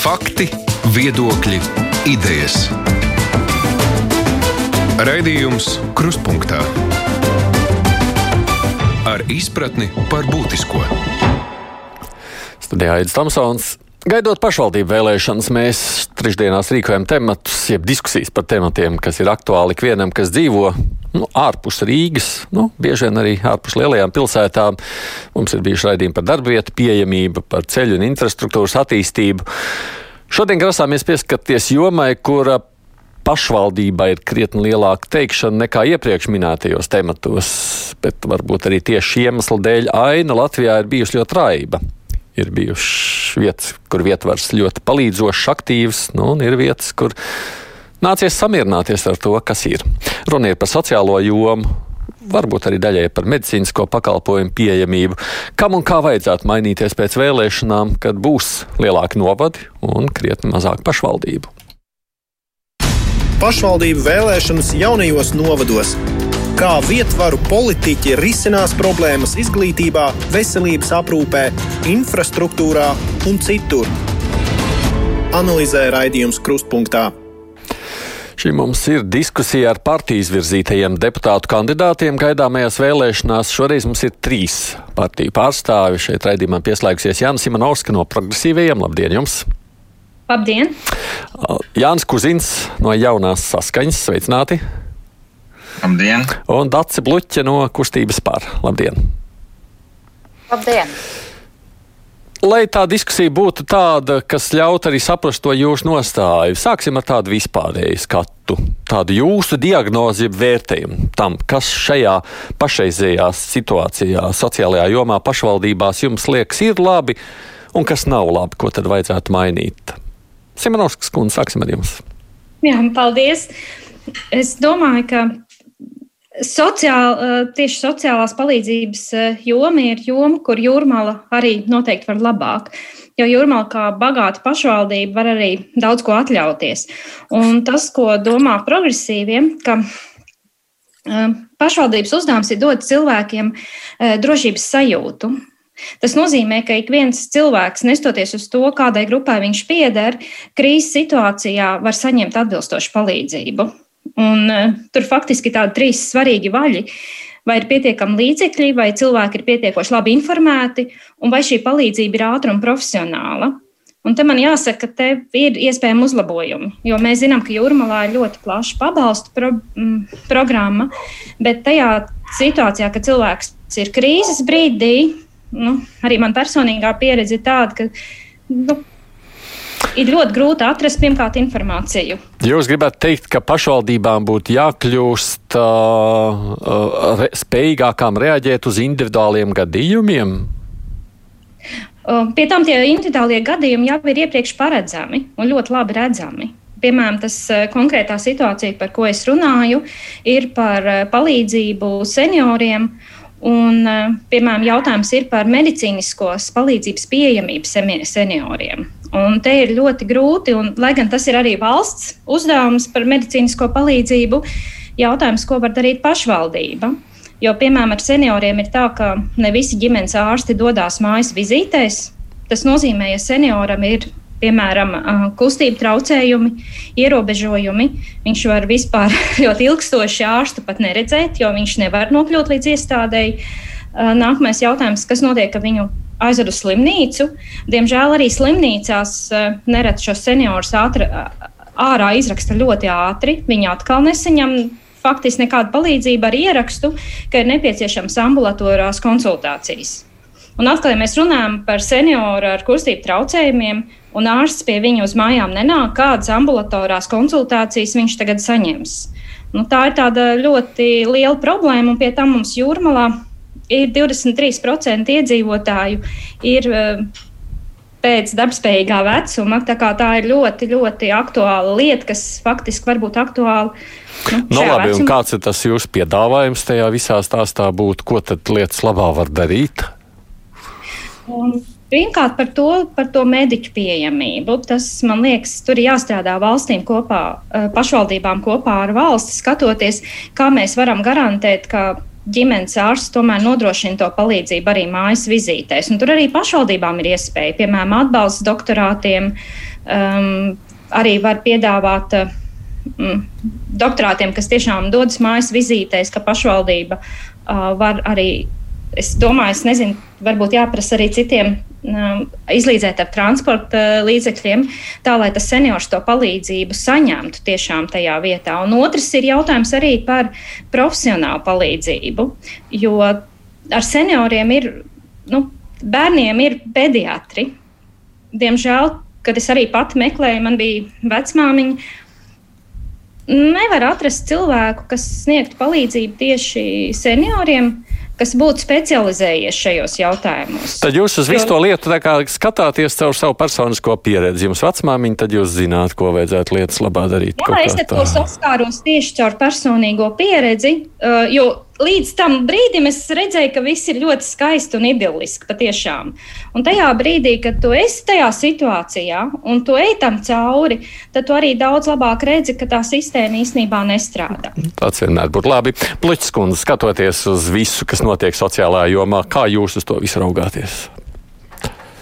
Fakti, viedokļi, idejas. Raidījums Kruspunkta ar izpratni par būtisko. Studijā Aits Tomsons. Gaidot pašvaldību vēlēšanas, mēs trešdienās rīkojam tematus, jeb diskusijas par tematiem, kas ir aktuāli ikvienam, kas dzīvo nu, ārpus Rīgas, nu, bieži vien arī ārpus lielajām pilsētām. Mums ir bijuši raidījumi par darbvietu pieejamību, par ceļu un infrastruktūras attīstību. Šodien grasāmies pieskarties jomai, kura pašvaldībai ir krietni lielāka teikšana nekā iepriekš minētajos tematos, bet varbūt arī tieši iemesla dēļ aina Latvijā ir bijusi ļoti raiba ir bijušas vietas, kur vietvars ļoti palīdzošs, aktīvs, nu, un ir vietas, kur nācies samierināties ar to, kas ir. Runa ir par sociālo jomu. Varbūt arī daļai par medicīnisko pakalpojumu pieejamību, kam un kā vajadzētu mainīties pēc vēlēšanām, kad būs lielāki novadi un krietni mazāk pašvaldību. Pašvaldību vēlēšanas jaunajos novados kā vietvaru politiķi risinās problēmas izglītībā, veselības aprūpē, infrastruktūrā un citur. Analizē raidījums Krustpunktā. Šī mums ir diskusija ar partijas virzītajiem deputātu kandidātiem gaidāmajās vēlēšanās. Šoreiz mums ir trīs partiju pārstāvi. Šeit raidījumā pieslēgsies Jānis Simonovska no progresīvajiem. Labdien jums! Labdien! Jānis Kuzins no jaunās saskaņas. Sveicināti! Labdien! Un Dācis Bluķa no kustības pār. Labdien! Labdien! Lai tā diskusija būtu tāda, kas ļautu arī saprast to jūsu nostāju, sāksim ar tādu vispārēju skatu, tādu jūsu diagnozi, vērtējumu tam, kas šajā pašreizējā situācijā, sociālajā jomā, pašvaldībās jums liekas ir labi un kas nav labi, ko tad vajadzētu mainīt. Simonovskas kundze, sāksim ar jums. Jā, paldies! Es domāju, ka Sociāli, eh, tieši sociālās palīdzības eh, joma ir joma, kur jūrmāla arī noteikti var labāk. Jo jūrmāla kā bagāta pašvaldība var arī daudz ko atļauties. Un tas, ko domā progresīviem, ka eh, pašvaldības uzdevums ir dot cilvēkiem drošības sajūtu. Tas nozīmē, ka ik viens cilvēks, nestoties uz to, kādai grupai viņš pieder, krīzes situācijā var saņemt atbilstošu palīdzību. Un, uh, tur faktiski tādi trīs svarīgi vaļi. Vai ir pietiekami līdzekļi, vai cilvēki ir pietiekoši labi informēti, un vai šī palīdzība ir ātra un profesionāla. Un te man jāsaka, ka te ir iespējami uzlabojumi, jo mēs zinām, ka jūrmalā ir ļoti plaša pabalstu pro, m, programma, bet tajā situācijā, kad cilvēks ir krīzes brīdī, nu, arī man personīgā pieredze ir tāda, ka nu, ir ļoti grūti atrast pirmkārt informāciju. Jūs gribētu teikt, ka pašvaldībām būtu jākļūst uh, uh, spējīgākām reaģēt uz individuāliem gadījumiem? Uh, pie tam tie individuālie gadījumi jau ir iepriekš paredzami un ļoti labi redzami. Piemēram, tas konkrētā situācija, par ko es runāju, ir par palīdzību senioriem. Un, piemēram, jautājums ir par medicīniskos palīdzības pieejamību senioriem. Un te ir ļoti grūti, un, lai gan tas ir arī valsts uzdevums par medicīnisko palīdzību, jautājums, ko var darīt pašvaldība. Jo, piemēram, ar senioriem ir tā, ka ne visi ģimenes ārsti dodas mājas vizītēs. Tas nozīmē, ja senioram ir piemēram, kustību traucējumi, ierobežojumi. Viņš var vispār ļoti ilgstoši ārstu pat neredzēt, jo viņš nevar nokļūt līdz iestādēji. Nākamais jautājums, kas notiek ar viņu aizved uz slimnīcu. Diemžēl arī slimnīcās eh, nereti šos seniorus ātri, ārā izraksta ļoti ātri. Viņi atkal nesaņem faktiski nekādu palīdzību ar ierakstu, ka ir nepieciešams ambulatorās konsultācijas. Un atkal, ja mēs runājam par senioru ar kustību traucējumiem, un ārsts pie viņa uz mājām nenāk, kādas ambulatorās konsultācijas viņš tagad saņems. Nu, tā ir ļoti liela problēma, un pie tam mums jūrmalā ir 23% iedzīvotāju ir eh, pēc darbspējīgā vecuma. Tā, tā ir ļoti, ļoti aktuāla lieta, kas faktiski var būt aktuāla. Nu, nu, labi, vecumā. kāds ir tas jūsu piedāvājums tajā visā stāstā būt? Ko tad lietas labā var darīt? Un, Pirmkārt, par to, par to mediķu pieejamību. Tas, man liekas, tur ir jāstrādā valstīm kopā, eh, pašvaldībām kopā ar valsti, skatoties, kā mēs varam garantēt, ka ģimenes ārsts tomēr nodrošina to palīdzību arī mājas vizītēs. Un tur arī pašvaldībām ir iespēja, piemēram, atbalsts doktorātiem Um, arī var piedāvāt mm, doktorātiem, kas tiešām dodas mājas vizītēs, ka pašvaldība uh, var arī, es domāju, es nezinu, varbūt jāprasa arī citiem um, izlīdzēt ar transporta uh, līdzekļiem, tā lai tas seniors to palīdzību saņemtu tiešām tajā vietā. Un otrs ir jautājums arī par profesionālu palīdzību, jo ar senioriem ir, nu, bērniem ir pediatri. Diemžēl, kad es arī pati meklēju, man bija vecmāmiņa, nevar atrast cilvēku, kas sniegtu palīdzību tieši senioriem. Kas būtu specializējies šajos jautājumos. Tad jūs uz visu to lietu skatāties caur savu personisko pieredzi. Jums vecmāmiņa, tad jūs zināt, ko vajadzētu lietas labā darīt. Jā, es to saskāros tieši caur personīgo pieredzi, uh, jo līdz tam brīdim es redzēju, ka viss ir ļoti skaisti un idylliski patiešām. Un tajā brīdī, kad tu esi tajā situācijā un tu ej tam cauri, tad tu arī daudz labāk redzi, ka tā sistēma īstenībā nestrādā. Tas vienmēr būtu labi. Pluķis kundze, skatoties uz visu, kas notiek sociālajā jomā, kā jūs uz to visu raugāties?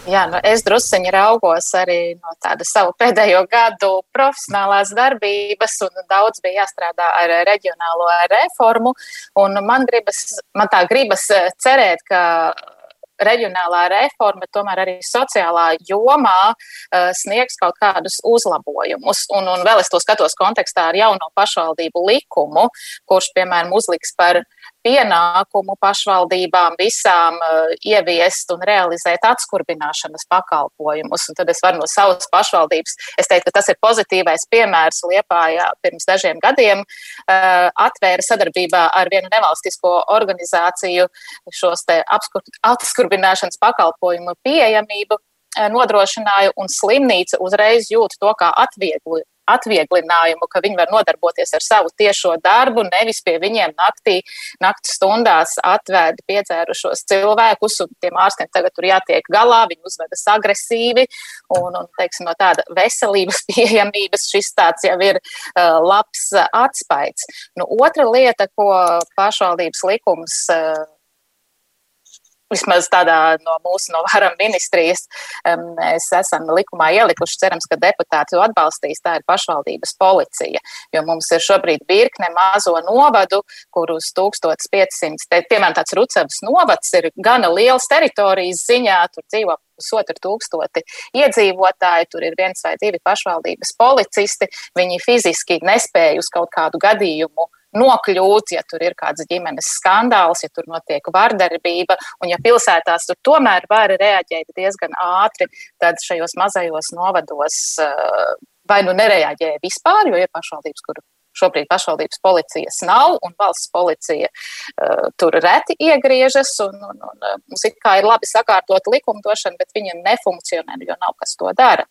Jā, nu es druskuļi raugos arī no tāda savu pēdējo gadu profesionālās darbības, un daudz bija jāstrādā ar reģionālo reformu. Man, gribas, man tā gribas eh, cerēt, ka reģionālā reforma, tomēr arī sociālā jomā uh, sniegs kaut kādus uzlabojumus. Un, un vēl es to skatos kontekstā ar jauno pašvaldību likumu, kurš, piemēram, uzliks par pienākumu pašvaldībām visām uh, ieviest un realizēt atskurbināšanas pakalpojumus. Un tad es varu no savas pašvaldības, es teiktu, ka tas ir pozitīvais piemērs Liepājā pirms dažiem gadiem uh, atvēra sadarbībā ar vienu nevalstisko organizāciju šos te atskurbināšanas pakalpojumu pieejamību uh, nodrošināju, un slimnīca uzreiz jūt to kā atvieglu, atvieglinājumu, ka viņi var nodarboties ar savu tiešo darbu, nevis pie viņiem naktī, naktas stundās atvēdi piedzērušos cilvēkus, un tiem ārstiem tagad tur jātiek galā, viņi uzvedas agresīvi, un, un teiksim, no tāda veselības pieejamības šis tāds jau ir uh, labs atspaids. Nu, otra lieta, ko pašvaldības likums uh, vismaz tādā no mūsu no varam ministrijas, mēs esam likumā ielikuši, cerams, ka deputāti to atbalstīs, tā ir pašvaldības policija. Jo mums ir šobrīd virkne mazo novadu, kur uz 1500, te, piemēram, tāds Rucevs novads ir gana liels teritorijas ziņā, tur dzīvo pusotru tūkstoti iedzīvotāji, tur ir viens vai divi pašvaldības policisti, viņi fiziski nespēja uz kaut kādu gadījumu nokļūt, ja tur ir kāds ģimenes skandāls, ja tur notiek vardarbība, un ja pilsētās tur tomēr var reaģēt diezgan ātri, tad šajos mazajos novados eh, vai nu nereaģēja vispār, jo ir pašvaldības, kur šobrīd pašvaldības policijas nav, un valsts policija uh, tur reti iegriežas, un, un, un mums it kā ir labi sakārtot likumdošana, bet viņa nefunkcionē, jo nav kas to dara.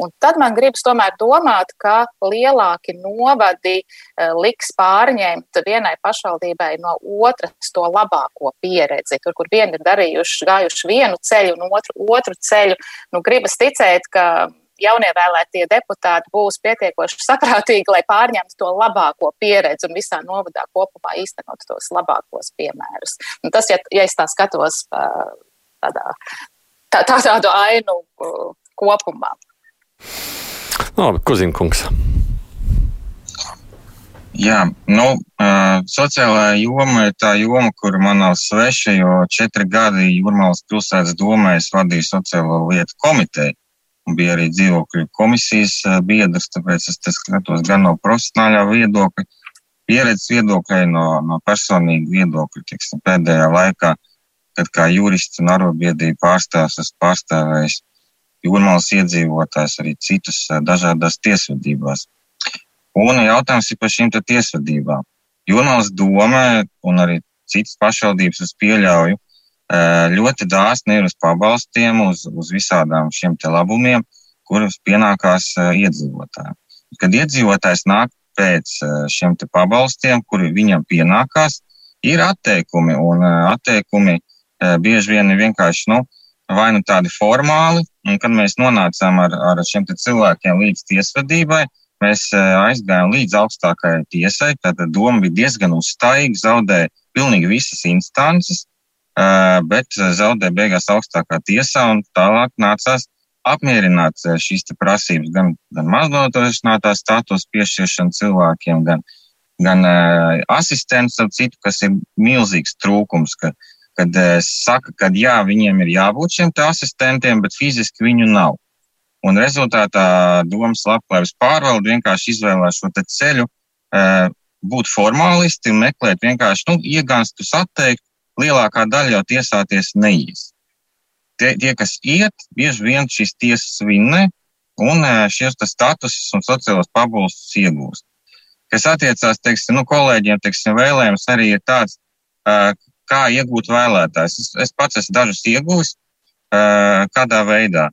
Un tad man gribas tomēr domāt, ka lielāki novadi uh, liks pārņemt vienai pašvaldībai no otras to labāko pieredzi. Tur, kur vieni ir darījuši, gājuši vienu ceļu, un otru, otru ceļu, nu, gribas ticēt, ka jaunievēlētie deputāti būs pietiekoši saprātīgi, lai pārņemtu to labāko pieredzi un visā novadā kopumā īstenot tos labākos piemērus. Un tas, ja, ja es tā skatos tādā, tā, tā, tādu ainu kopumā. Labi, Kuzinkungs. Jā, nu, sociālā joma ir tā joma, kur man nav sveša, jo četri gadi Jurmālas pilsētas domē es vadīju sociālo lietu komiteju. Bija arī dzīvokļu komisijas biedrs, tāpēc es skatos gan no profesionālā viedokļa, pieredzes viedokļa, no, no personīga viedokļa. Tiksim, pēdējā laikā, kad kā jurists un arotbiedrība pārstāvs, esmu pārstāvējis jūrmālas iedzīvotājs, arī citus dažādās tiesvedībās. Un jautājums ir par šīm tiesvedībām. Jūrmālas doma un arī citas pašvaldības es pieļauju ļoti dāsni ir uz pabalstiem, uz, uz visādām šiem te labumiem, kurus pienākās iedzīvotājiem. Kad iedzīvotājs nāk pēc šiem te pabalstiem, kuri viņam pienākās, ir atteikumi, un atteikumi bieži vien ir vienkārši, nu, vai nu tādi formāli, un kad mēs nonācām ar, ar šiem cilvēkiem līdz tiesvedībai, mēs aizgājām līdz augstākajai tiesai, tad doma bija diezgan uzstājīga, zaudēja pilnīgi visas instances, bet zaudēja beigās augstākā tiesā, un tālāk nācās apmierināt šīs prasības, gan, gan maznodrošinātā status piešķiršana cilvēkiem, gan, gan uh, asistents, ap citu, kas ir milzīgs trūkums, ka, kad uh, saka, ka jā, viņiem ir jābūt šiem asistentiem, bet fiziski viņu nav. Un rezultātā domas labklājības pārvalde vienkārši izvēlējās šo ceļu, uh, būt formālisti un meklēt vienkārši nu, iegānstus atteikt. Lielākā daļa jau tiesāties neies. Tie, tie, kas iet, bieži vien šīs tiesas vinnē un šos statusus un sociālos pabalstus iegūst kas attiecās, teiksim, nu, kolēģiem, teiksim, vēlējums arī ir tāds, kā iegūt vēlētājs. Es, es pats esmu dažus iegūst, kādā veidā.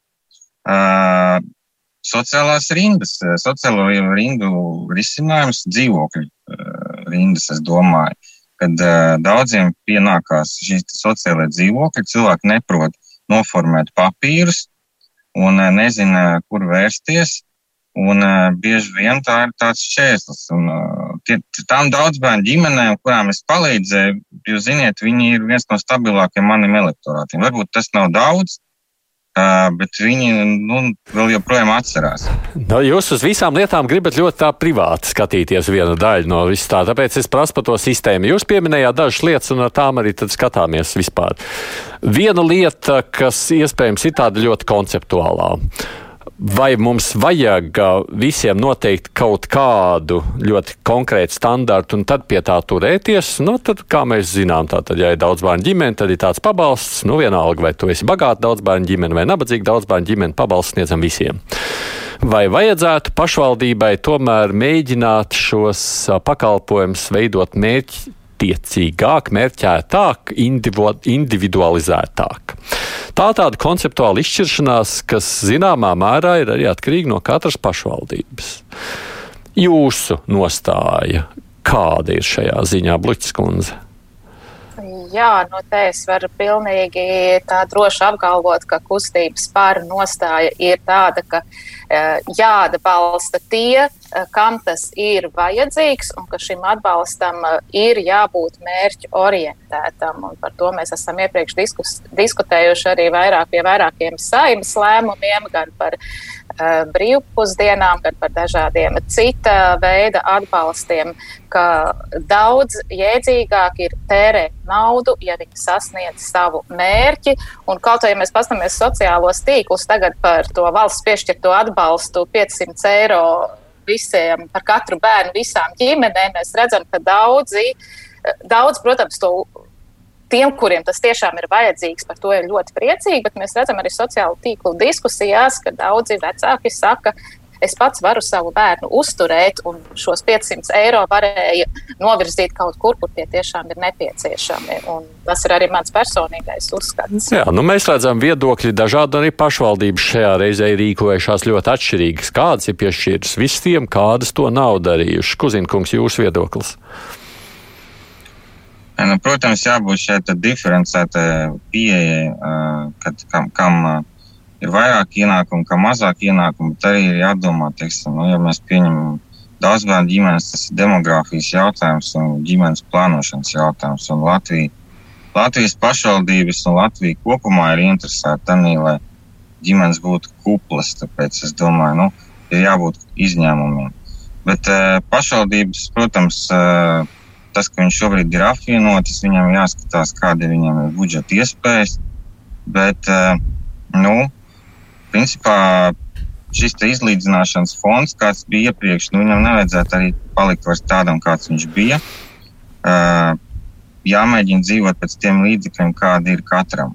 Sociālās rindas, sociālo rindu risinājums, dzīvokļu rindas, es domāju, kad daudziem pienākās šīs sociālai dzīvokļi, cilvēki neprot noformēt papīrus un nezina, kur vērsties Un uh, bieži vien tā ir tāds šķērslis. Un, uh, tie, tām daudzbērnu ģimenēm, kurām es palīdzēju, jūs ziniet, viņi ir viens no stabilākajiem maniem elektorātiem. Varbūt tas nav daudz, bet viņi nu, vēl joprojām atcerās. Nu, jūs uz visām lietām gribat ļoti privāti skatīties viena daļa no vis tā, tāpēc es prasu par to sistēmu. Jūs pieminējāt dažas lietas, un ar tām arī skatāmies vispār. Viena lieta, kas iespējams ir tāda ļoti konceptuālā vai mums vajag visiem noteikt kaut kādu ļoti konkrētu standartu un tad pie tā turēties? Nu, tad, kā mēs zinām, tā tad, ja ir daudz bērnu ģimene, tad ir tāds pabalsts. Nu, vienalga, vai tu esi bagāta daudz bērnu ģimene vai nabadzīga daudz bērnu ģimene, pabalsts sniedzam visiem. Vai vajadzētu pašvaldībai tomēr mēģināt šos pakalpojumus veidot mērķi mērķtiecīgāk, mērķētāk, individualizētāk. Tā tāda konceptuāla izšķiršanās, kas zināmā mērā ir arī atkarīga no katras pašvaldības. Jūsu nostāja, kāda ir šajā ziņā, Bluķis kundze? Jā, nu te es varu pilnīgi tā droši apgalvot, ka kustības pāra nostāja ir tāda, ka uh, jāatbalsta tie, uh, kam tas ir vajadzīgs, un ka šim atbalstam uh, ir jābūt mērķu orientētam. Un par to mēs esam iepriekš diskus, diskutējuši arī vairāk pie vairākiem saimas lēmumiem, gan par uh, brīvpusdienām, gan par dažādiem cita veida atbalstiem, ka daudz jēdzīgāk ir tērēt naudu, ja viņi sasniedz savu mērķi. Un kaut arī ja mēs paskatāmies sociālos tīklus tagad par to valsts piešķirto atbalstu 500 eiro visiem, par katru bērnu, visām ģimenēm, mēs redzam, ka daudzi, daudz, protams, to tiem, kuriem tas tiešām ir vajadzīgs, par to ir ļoti priecīgi, bet mēs redzam arī sociālo tīklu diskusijās, ka daudzi vecāki saka, es pats varu savu bērnu uzturēt, un šos 500 eiro varēja novirzīt kaut kur, kur tie tiešām ir nepieciešami. Un tas ir arī mans personīgais uzskats. Jā, nu mēs redzam viedokļi dažādi, arī pašvaldības šajā reizē rīkojušās ļoti atšķirīgas. Kādas ir piešķirtas visiem, kādas to nav darījušas? Kuzinkungs, jūsu viedoklis? Nu, protams, jābūt šai diferencētai pieejai, kad kam, kam ir vairāk ienākumu, kā mazāk ienākumu, bet arī ir jādomā, teiksim, nu, ja mēs pieņemam daudz bērnu ģimenes, tas ir demogrāfijas jautājums un ģimenes plānošanas jautājums. Un Latvija, Latvijas pašvaldības un Latvija kopumā ir interesēta tādā, lai ģimenes būtu kuplas, tāpēc es domāju, nu, ir jābūt izņēmumiem. Bet pašvaldības, protams, tas, ka viņš šobrīd ir apvienotas, viņam jāskatās, kāda viņam ir budžeta iespējas. Bet, uh, nu, principā šis izlīdzināšanas fonds, kāds bija iepriekš, nu, viņam nevajadzētu arī palikt vairs tādam, kāds viņš bija. Uh, jāmēģina dzīvot pēc tiem līdzekļiem, kādi ir katram.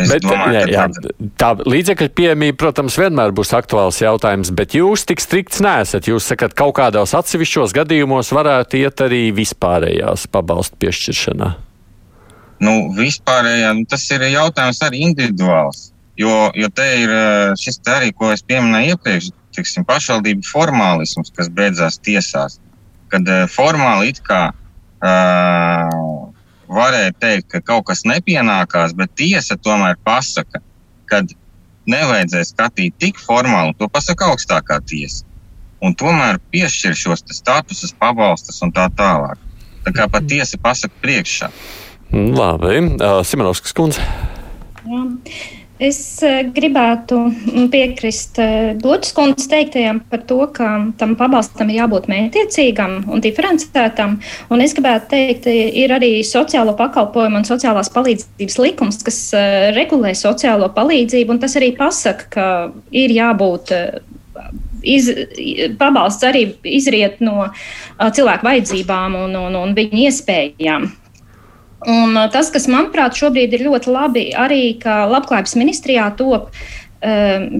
Es bet, domāju, jā, jā, tā, līdzekļu pieejamība, protams, vienmēr būs aktuāls jautājums, bet jūs tik strikts nesat. Jūs sakat, kaut kādos atsevišķos gadījumos varētu iet arī vispārējās pabalstu piešķiršanā. Nu, vispārējā, nu, tas ir jautājums arī individuāls. Jo, jo te ir eh, šis te arī, ko es pieminēju iepriekš, tiksim, pašvaldību formālisms, kas beidzās tiesās. Kad uh, formāli it kā uh, varēja teikt, ka kaut kas nepienākās, bet tiesa tomēr pasaka, ka nevajadzēja skatīt tik formāli, to pasaka augstākā tiesa. Un tomēr piešķir šos statusus, pabalstus un tā tālāk. Tā kā pat tiesa pasaka priekšā. Labi, Simonovskas kundze. Jā. Es eh, gribētu mm, piekrist eh, kundzes teiktajam par to, ka tam pabalstam ir jābūt mētiecīgam un diferencētam. Un es gribētu teikt, ir arī sociālo pakalpojumu un sociālās palīdzības likums, kas eh, regulē sociālo palīdzību, un tas arī pasaka, ka ir jābūt iz, pabalsts arī izriet no cilvēku vajadzībām un, un, un viņu iespējām. Un uh, tas, kas manuprāt šobrīd ir ļoti labi, arī ka Labklājības ministrijā top. Um,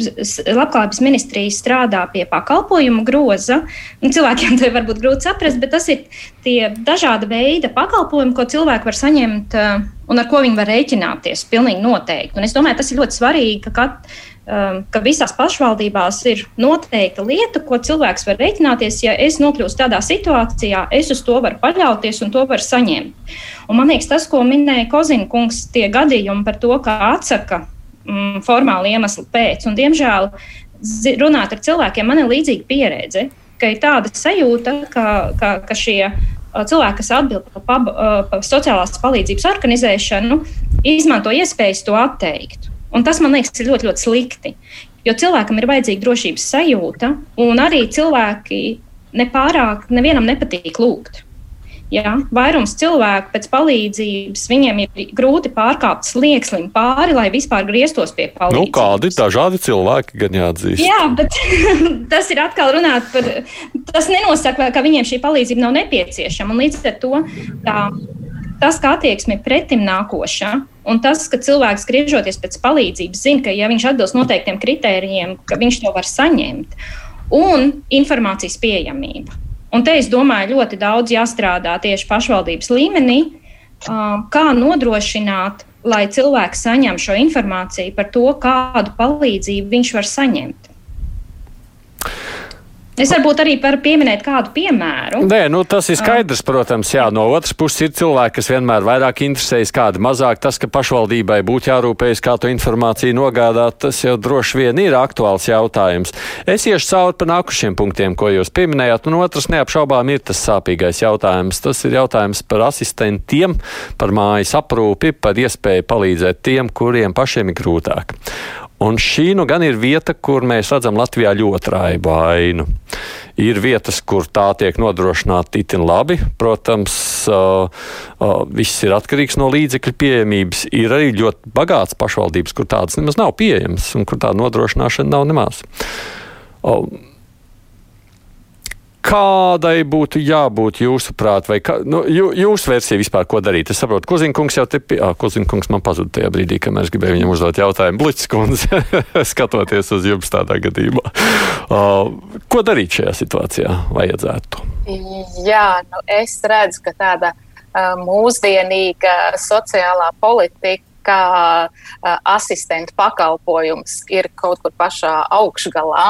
labklājības ministrija strādā pie pakalpojumu groza. Nu, cilvēkiem to var būt grūti saprast, bet tas ir tie dažāda veida pakalpojumi, ko cilvēki var saņemt uh, un ar ko viņi var rēķināties. Pilnīgi noteikti. Un es domāju, tas ir ļoti svarīgi, ka kat, ka visās pašvaldībās ir noteikta lieta, ko cilvēks var rēķināties. Ja es nokļūstu tādā situācijā, es uz to varu paļauties un to varu saņemt. Un man liekas, tas, ko minēja Kozina kungs, tie gadījumi par to, ka atsaka mm, formāli iemeslu pēc. Un, diemžēl runāt ar cilvēkiem, man ir līdzīga pieredze, ka ir tāda sajūta, ka, ka, ka šie uh, cilvēki, kas atbild par, par, uh, par sociālās palīdzības organizēšanu, izmanto iespējas to atteikt. Un tas man liekas, ir ļoti, ļoti slikti. Jo cilvēkam ir vajadzīga drošības sajūta, un arī cilvēki nepārāk, nevienam nepatīk lūgt. Ja? Vairums cilvēku pēc palīdzības, viņiem ir grūti pārkāpt sliekslim pāri, lai vispār grieztos pie palīdzības. Nu, kādi dažādi cilvēki gan jāatzīst? Jā, bet tas ir atkal runāt par, tas nenosaka, ka viņiem šī palīdzība nav nepieciešama. Un līdz ar to tā tas, kā attieksme ir pretim nākoša, un tas, ka cilvēks griežoties pēc palīdzības, zina, ka ja viņš atbilst noteiktiem kritērijiem, ka viņš to var saņemt, un informācijas pieejamība. Un te es domāju, ļoti daudz jāstrādā tieši pašvaldības līmenī, kā nodrošināt, lai cilvēks saņem šo informāciju par to, kādu palīdzību viņš var saņemt. Es varbūt arī varu pieminēt kādu piemēru. Nē, nu, tas ir skaidrs, protams. Jā, no otras puses ir cilvēki, kas vienmēr vairāk interesējas, kādi mazāk. Tas, ka pašvaldībai būtu jārūpējas, kā to informāciju nogādāt, tas jau droši vien ir aktuāls jautājums. Es iešu cauri pa nākušiem punktiem, ko jūs pieminējāt. Un otrs neapšaubām ir tas sāpīgais jautājums. Tas ir jautājums par asistentiem, par mājas aprūpi, par iespēju palīdzēt tiem, kuriem pašiem ir grūtāk. Un šī nu gan ir vieta, kur mēs redzam Latvijā ļoti raibu ainu. Ir vietas, kur tā tiek nodrošināta itin labi. Protams, viss ir atkarīgs no līdzekļu pieejamības. Ir arī ļoti bagāts pašvaldības, kur tādas nemaz nav pieejamas un kur tā nodrošināšana nav nemaz. Kādai būtu jābūt jūsuprāt, vai kā, nu, jū, jūsu versija vispār, ko darīt? Es saprotu, Kozinkungs jau te, ah, Kozinkungs man pazuda tajā brīdī, kamēr es gribēju viņam uzdot jautājumu. Blicis kundze, skatoties uz jums tādā gadījumā. Uh, ko darīt šajā situācijā vajadzētu? Jā, nu es redzu, ka tāda uh, mūsdienīga sociālā politika kā uh, asistenta pakalpojums ir kaut kur pašā augšgalā.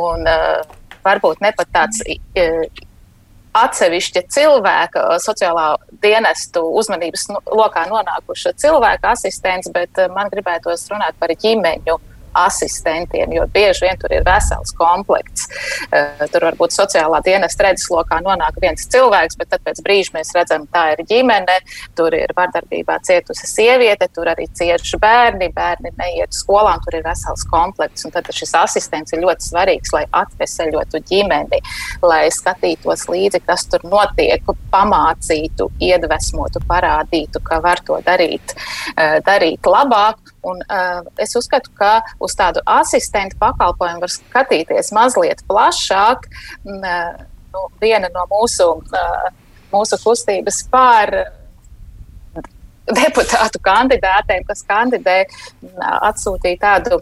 Un, uh, varbūt ne pat tāds atsevišķa cilvēka sociālā dienestu uzmanības lokā nonākuša cilvēka asistents, bet man gribētos runāt par ģimeņu asistentiem, jo bieži vien tur ir vesels komplekts. Eh, tur varbūt sociālā dienas redzeslokā nonāk viens cilvēks, bet pēc brīža mēs redzam, tā ir ģimene, tur ir vardarbībā cietusi sieviete, tur arī cieši bērni, bērni neiet skolām, tur ir vesels komplekts. Tad šis asistents ir ļoti svarīgs, lai atveseļotu ģimeni, lai skatītos līdzi, kas tur notiek, pamācītu, iedvesmotu, parādītu, ka var to darīt, eh, darīt labāk. Un, uh, es uzskatu, ka uz tādu asistentu pakalpojumu var skatīties mazliet plašāk. Uh, nu, viena no mūsu, uh, mūsu kustības pār deputātu kandidātēm, kas kandidē, atsūtīja tādu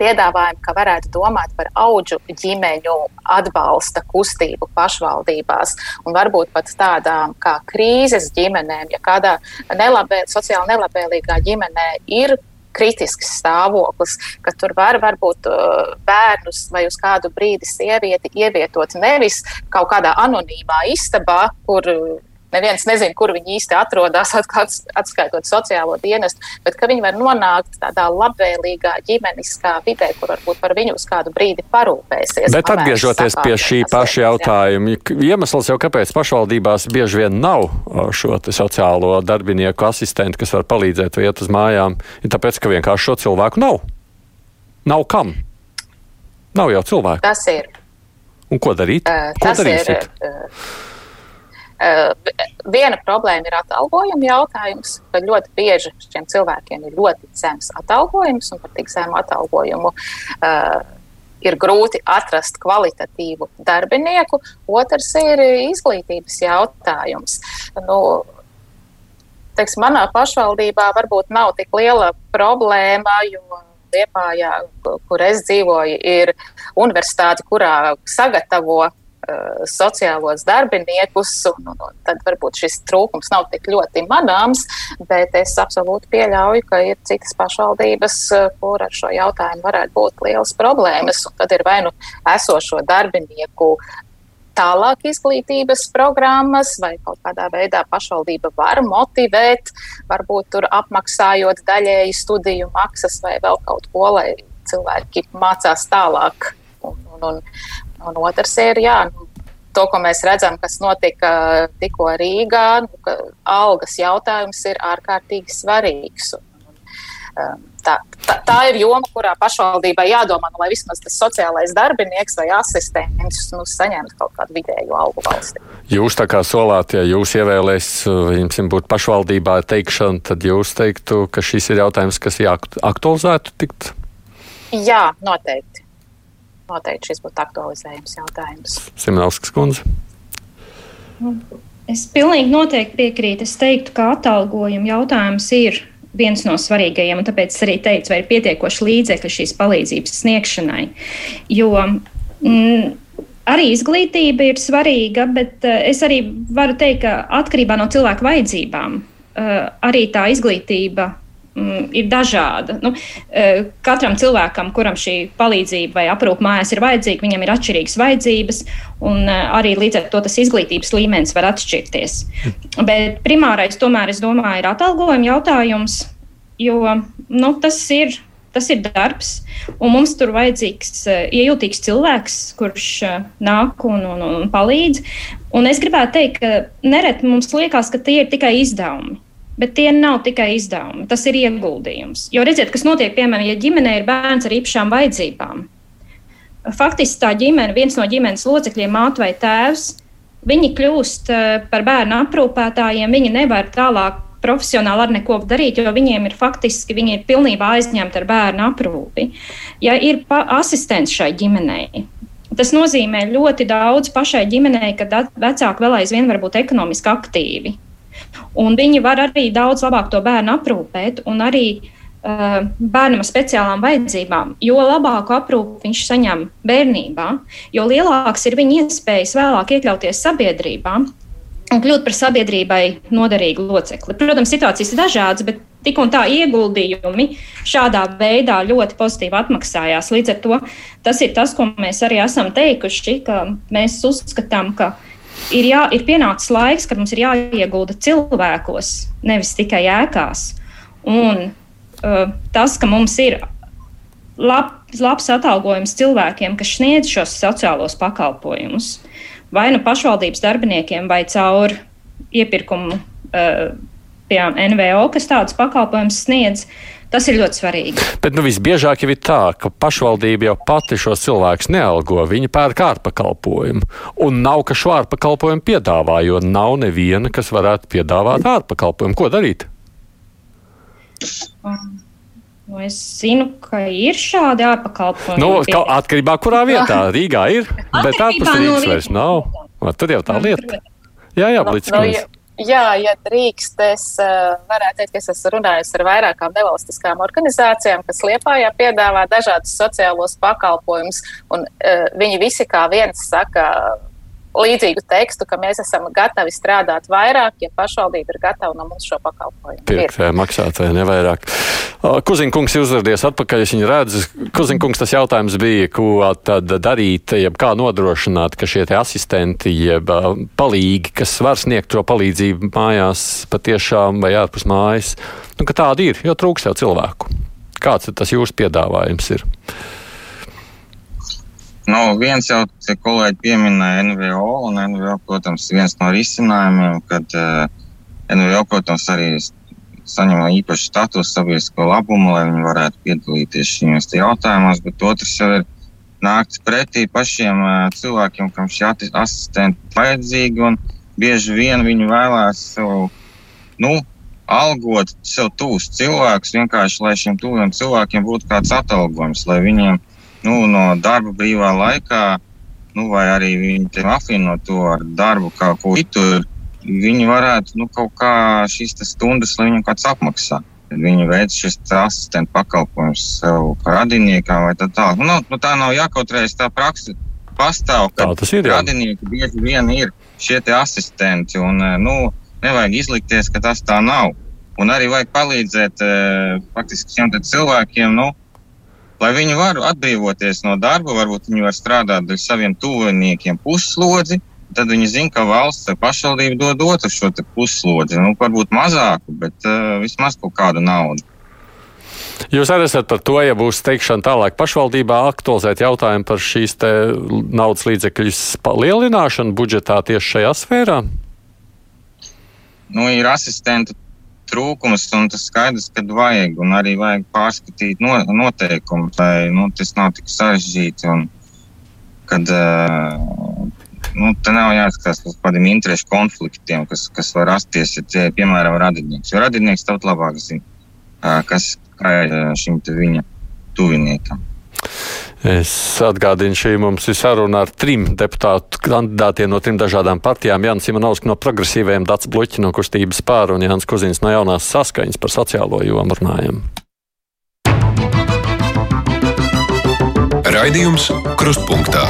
piedāvājumu, ka varētu domāt par augu ģimeņu atbalsta kustību pašvaldībās. Un varbūt pat tādām kā krīzes ģimenēm, ja kādā nelabē, sociāli nelabvēlīgā ģimenē ir kritisks stāvoklis, ka tur var varbūt uh, bērnus vai uz kādu brīdi sievieti ievietot nevis kaut kādā anonīmā istabā, kur neviens nezina, kur viņi īsti atrodas, atskaitot sociālo dienestu, bet ka viņi var nonākt tādā labvēlīgā ģimeniskā vidē, kur varbūt par viņu uz kādu brīdi parūpēsies. Bet atgriežoties pie šī paša jautājuma, iemesls jau kāpēc pašvaldībās bieži vien nav šo sociālo darbinieku asistentu, kas var palīdzēt vai iet uz mājām, ir tāpēc, ka vienkārši šo cilvēku nav. Nav kam. Nav jau cilvēku. Tas ir. Un ko darīt? Uh, ko darīsiet? Ir, uh, Uh, viena problēma ir atalgojuma jautājums, kad ļoti bieži šiem cilvēkiem ir ļoti zems atalgojums, un par tik zemu atalgojumu uh, ir grūti atrast kvalitatīvu darbinieku. Otrs ir izglītības jautājums. Nu, teiks, manā pašvaldībā varbūt nav tik liela problēma, jo Liepājā, kur es dzīvoju, ir universitāte, kurā sagatavo sociālos darbiniekus, un, un, un tad varbūt šis trūkums nav tik ļoti manāms, bet es absolūti pieļauju, ka ir citas pašvaldības, uh, kur ar šo jautājumu varētu būt lielas problēmas, tad ir vai nu esošo darbinieku tālāk izglītības programmas, vai kaut kādā veidā pašvaldība var motivēt, varbūt tur apmaksājot daļēji studiju maksas vai vēl kaut ko, lai cilvēki mācās tālāk. Un, un, un, un otrs ir, jā, nu, to, ko mēs redzam, kas notika tikko Rīgā, nu, ka algas jautājums ir ārkārtīgi svarīgs. Un, um, tā, tā, tā ir joma, kurā pašvaldībai jādomā, nu, lai vismaz tas sociālais darbinieks vai asistents nu, saņemtu kaut kādu vidēju algu valstī. Jūs tā kā solāt, ja jūs ievēlēs, jums būtu pašvaldībā teikšana, tad jūs teiktu, ka šis ir jautājums, kas jāaktualizētu tikt? Jā, noteikti. Noteikti šis būtu aktualizējums jautājums. Simonovskas kundze. Es pilnīgi noteikti piekrītu. Es teiktu, ka atalgojuma jautājums ir viens no svarīgajiem, un tāpēc es arī teicu, vai ir pietiekoši līdzekļi šīs palīdzības sniegšanai. Jo mm, arī izglītība ir svarīga, bet uh, es arī varu teikt, ka atkarībā no cilvēku vajadzībām uh, arī tā izglītība mm, ir dažāda. Nu, uh, katram cilvēkam, kuram šī palīdzība vai aprūpe mājās ir vajadzīga, viņam ir atšķirīgas vajadzības, un uh, arī līdz ar to tas izglītības līmenis var atšķirties. Bet primārais, tomēr, es domāju, ir atalgojuma jautājums jo nu, tas ir. Tas ir darbs, un mums tur vajadzīgs uh, iejūtīgs cilvēks, kurš nāk un, un, un palīdz. Un es gribētu teikt, ka nereti mums liekas, ka tie ir tikai izdevumi. Bet tie nav tikai izdevumi, tas ir ieguldījums. Jo redziet, kas notiek, piemēram, ja ģimenē ir bērns ar īpašām vajadzībām. Faktiski tā ģimene, viens no ģimenes locekļiem, māte vai tēvs, viņi kļūst par bērnu aprūpētājiem, viņi nevar tālāk profesionāli ar neko darīt, jo viņiem ir faktiski viņi ir pilnībā aizņemti ar bērnu aprūpi. Ja ir asistents šai ģimenei, tas nozīmē ļoti daudz pašai ģimenei, kad vecāki vēl aizvien var būt ekonomiski aktīvi. Un viņi var arī daudz labāk to bērnu aprūpēt, un arī uh, bērnam ar speciālām vajadzībām. Jo labāku aprūpi viņš saņem bērnībā, jo lielāks ir viņa iespējas vēlāk iekļauties sabiedrībā un kļūt par sabiedrībai noderīgu locekli. Protams, situācijas ir dažādas, bet tik un tā ieguldījumi šādā veidā ļoti pozitīvi atmaksājās. Līdz ar to tas ir tas, ko mēs arī esam teikuši, ka mēs uzskatām, ka ir, jā, ir pienācis laiks, kad mums ir jāiegulda cilvēkos, nevis tikai ēkās. Un uh, tas, ka mums ir lab, labs atalgojums cilvēkiem, kas sniedz šos sociālos pakalpojumus, vai nu pašvaldības darbiniekiem, vai caur iepirkumu uh, piemēram, NVO, kas tādus pakalpojumus sniedz. Tas ir ļoti svarīgi. Bet nu, visbiežāk jau ir tā, ka pašvaldība jau pati šos cilvēkus nealgo. Viņa pērk ārpakalpojumu. Un nav, ka šo ārpakalpojumu piedāvā, jo nav neviena, kas varētu piedāvāt ārpakalpojumu. Ko darīt? Um. Nu, es zinu, ka ir šādi ārpakalpojumi. Nu, ka, atkarībā no kurā vietā Rīgā ir, bet ārpus Rīgas no vairs nav. Tur jau tā lieta. Jā, jā, Blīdz. Jā, ja drīkst, es uh, varētu teikt, ka es esmu runājis ar vairākām nevalstiskām organizācijām, kas Liepājā piedāvā dažādus sociālos pakalpojumus, un uh, viņi visi kā viens saka, līdzīgu tekstu, ka mēs esam gatavi strādāt vairāk, ja pašvaldība ir gatava no mums šo pakalpojumu. Pirkt maksāt vai nevairāk. Kuzinkungs ir uzradies atpakaļ, es viņu redzu. Kuzinkungs tas jautājums bija, ko tad darīt, jeb kā nodrošināt, ka šie asistenti, jeb palīgi, kas var sniegt šo palīdzību mājās patiešām vai ārpus mājas, nu, ka tādi ir, jo trūks jau cilvēku. Kāds tas jūsu piedāvājums ir? Nu, viens jau kolēģi pieminēja NVO, un NVO, protams, viens no risinājumiem, kad uh, eh, NVO, protams, arī saņem īpašu statusu sabiedrisko labumu, lai viņi varētu piedalīties šajos jautājumos, bet otrs jau ir nākts pretī pašiem uh, cilvēkiem, kam šie asistenti vajadzīgi, un bieži vien viņi vēlās sev, nu, algot sev tūs cilvēkus, vienkārši lai šiem tuviem cilvēkiem būtu kāds atalgojums, lai viņiem nu, no darba brīvā laikā, nu, vai arī viņi apvieno to ar darbu kā ko citu, viņi varētu nu, kaut kā šīs stundas, lai viņam kāds apmaksā. Viņi veic šis asistentu pakalpojums sev radiniekam vai tā tālāk. Nu, nu, tā nav jākautrējas, tā praksa pastāv, ka radinieki bieži vien ir šie asistenti. Un, nu, nevajag izlikties, ka tas tā nav. Un arī vajag palīdzēt faktiski šiem cilvēkiem. Nu, lai viņi var atbrīvoties no darba, varbūt viņi var strādāt ar saviem tuviniekiem puslodzi. Tad viņi zina, ka valsts vai pašvaldība dod otru šo puslodzi. Nu, varbūt mazāku, bet uh, vismaz kaut kādu naudu. Jūs arī esat par to, ja būs teikšana tālāk pašvaldībā aktualizēt jautājumu par šīs naudas līdzekļu palielināšanu budžetā tieši šajā sfērā? Nu, ir asistenta trūkums, un tas skaidrs, ka vajag, un arī vajag pārskatīt no, noteikumus, lai nu, tas nav tik sarežģīti. Un, kad, nu, te nav jāskatās uz kādiem interešu konfliktiem, kas, kas var rasties, ja tie, piemēram, radinieks. Jo radinieks taut labāk zina, kas ir šim viņa tuviniekam. Es atgādinu, šī mums ir saruna ar trim deputātu kandidātiem no trim dažādām partijām. Jānis Simonovs no progresīvajiem, Dats Bluķi no kustības pār un Jānis Kuzins no jaunās saskaņas par sociālo jomu runājam. Raidījums Krustpunktā.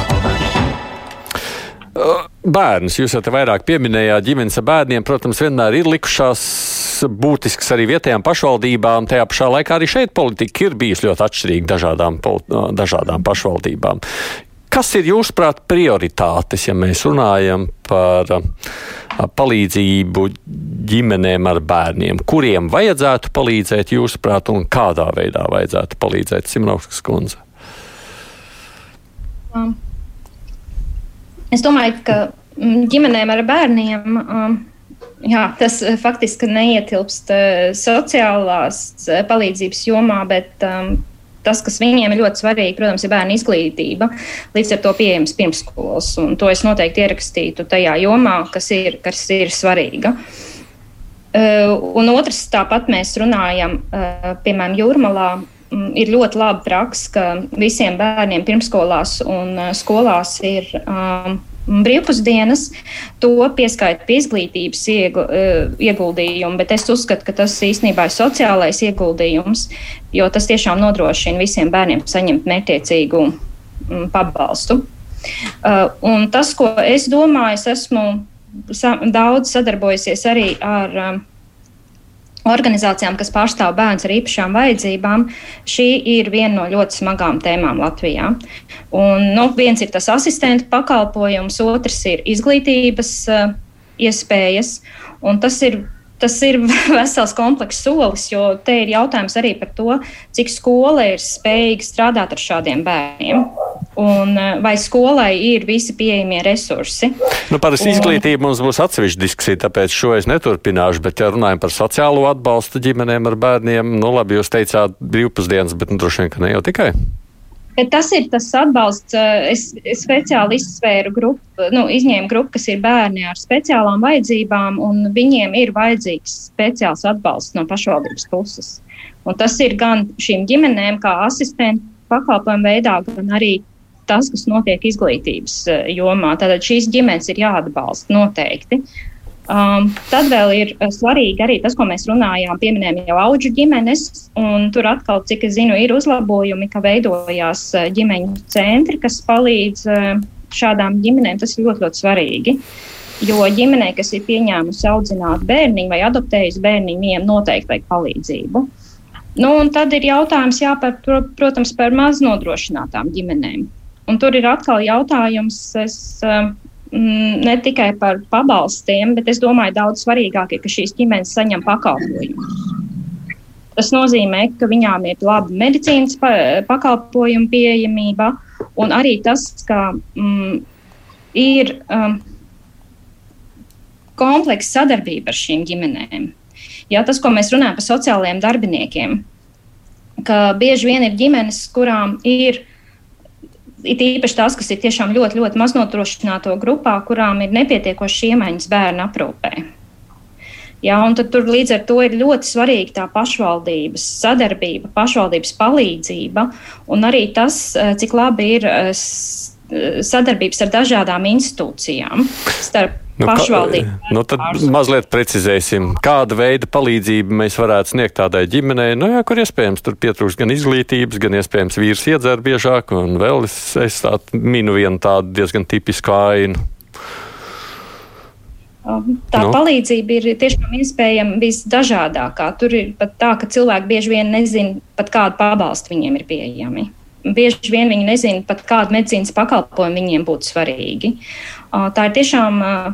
Bērns, jūs jau te vairāk pieminējāt, ģimenes ar bērniem, protams, vienmēr ir likušās būtisks arī vietējām pašvaldībām. Tajā pašā laikā arī šeit politika ir bijusi ļoti atšķirīga dažādām, dažādām pašvaldībām. Kas ir jūsuprāt prioritātes, ja mēs runājam par palīdzību ģimenēm ar bērniem? Kuriem vajadzētu palīdzēt, jūsuprāt, un kādā veidā vajadzētu palīdzēt Simonovskas kundze? Um. Es domāju, ka mm, ģimenēm ar bērniem. Jā, tas uh, faktiski neietilpst uh, sociālās uh, palīdzības jomā, bet um, tas, kas viņiem ir ļoti svarīgi, protams, ir bērnu izglītība. Līdz ar to pieejams pirmsskolas, un to es noteikti ierakstītu tajā jomā, kas ir, kas ir svarīga. Uh, un otrs, tāpat mēs runājam, uh, piemēram, Jūrmalā. Mm, ir ļoti laba praksa, ka visiem bērniem pirmskolās un uh, skolās ir um, brīvpusdienas, to pieskaita pie izglītības iegu, uh, ieguldījumu, bet es uzskatu, ka tas īstenībā ir sociālais ieguldījums, jo tas tiešām nodrošina visiem bērniem saņemt mērķiecīgu um, pabalstu. Uh, un tas, ko es domāju, es esmu daudz sadarbojusies arī ar um, organizācijām, kas pārstāv bērnus ar īpašām vajadzībām, šī ir viena no ļoti smagām tēmām Latvijā. Un, nu, viens ir tas asistenta pakalpojums, otrs ir izglītības uh, iespējas, un tas ir tas ir vesels komplekss solis, jo te ir jautājums arī par to, cik skola ir spējīga strādāt ar šādiem bērniem un eh, vai skolai ir visi pieejamie resursi. Nu, par un... izglītību mums būs atsevišķa diskusija, tāpēc šo es neturpināšu. Bet, ja runājam par sociālo atbalstu ģimenēm ar bērniem, nu labi, jūs teicāt brīvpusdienas, bet nu, droši vien, ka ne jau tikai. Bet tas ir tas atbalsts. Eh, es, es speciāli izsvēru grupu, nu, izņēmu grupu, kas ir bērni ar speciālām vajadzībām, un viņiem ir vajadzīgs speciāls atbalsts no pašvaldības puses. Un tas ir gan šīm ģimenēm, kā asistentu pakalpojumu veidā, gan arī tas, kas notiek izglītības eh, jomā. Tātad šīs ģimenes ir jāatbalsta noteikti. Um, tad vēl ir eh, svarīgi arī tas, ko mēs runājām, pieminējām jau auģu ģimenes, un tur atkal, cik es zinu, ir uzlabojumi, ka veidojās eh, ģimeņu centri, kas palīdz šādām ģimenēm tas ir ļoti, ļoti svarīgi. Jo ģimenei, kas ir pieņēmusi audzināt bērniņu vai adoptējusi bērniņu, viņiem noteikti vajag palīdzību. Nu, tad ir jautājums, jā, par, protams, par maz nodrošinātām ģimenēm. Un tur ir atkal jautājums, es, mm, ne tikai par pabalstiem, bet es domāju, daudz svarīgāk ir, ka šīs ģimenes saņem pakalpojumus. Tas nozīmē, ka viņām ir laba medicīnas pakalpojumu pieejamība, un arī tas, ka mm, ir um, kompleksa sadarbība ar šīm ģimenēm. Jā, tas, ko mēs runājam par sociālajiem darbiniekiem, ka bieži vien ir ģimenes, kurām ir it īpaši tās, kas ir tiešām ļoti, ļoti maznodrošināto grupā, kurām ir nepietiekošas iemaņas bērnu aprūpē. Ja, tur līdz ar to ir ļoti svarīga tā pašvaldības sadarbība, pašvaldības palīdzība un arī tas, eh, cik labi ir eh, sadarbības ar dažādām institūcijām starp Nu, pašvaldību. Nu, tad mazliet precizēsim, kāda veida palīdzību mēs varētu sniegt tādai ģimenei, nu, jā, kur iespējams tur pietrūks gan izglītības, gan iespējams vīrs iedzer biežāk, un vēl es, es tādu minu vienu tādu diezgan tipisku ainu. Um, tā nu. palīdzība ir tiešām iespējama visdažādākā. Tur ir pat tā, ka cilvēki bieži vien nezina, pat kādu pabalstu viņiem ir pieejami. Bieži vien viņi nezina, pat kādu medicīnas pakalpojumu viņiem būtu svarīgi. Uh, tā ir tiešām uh,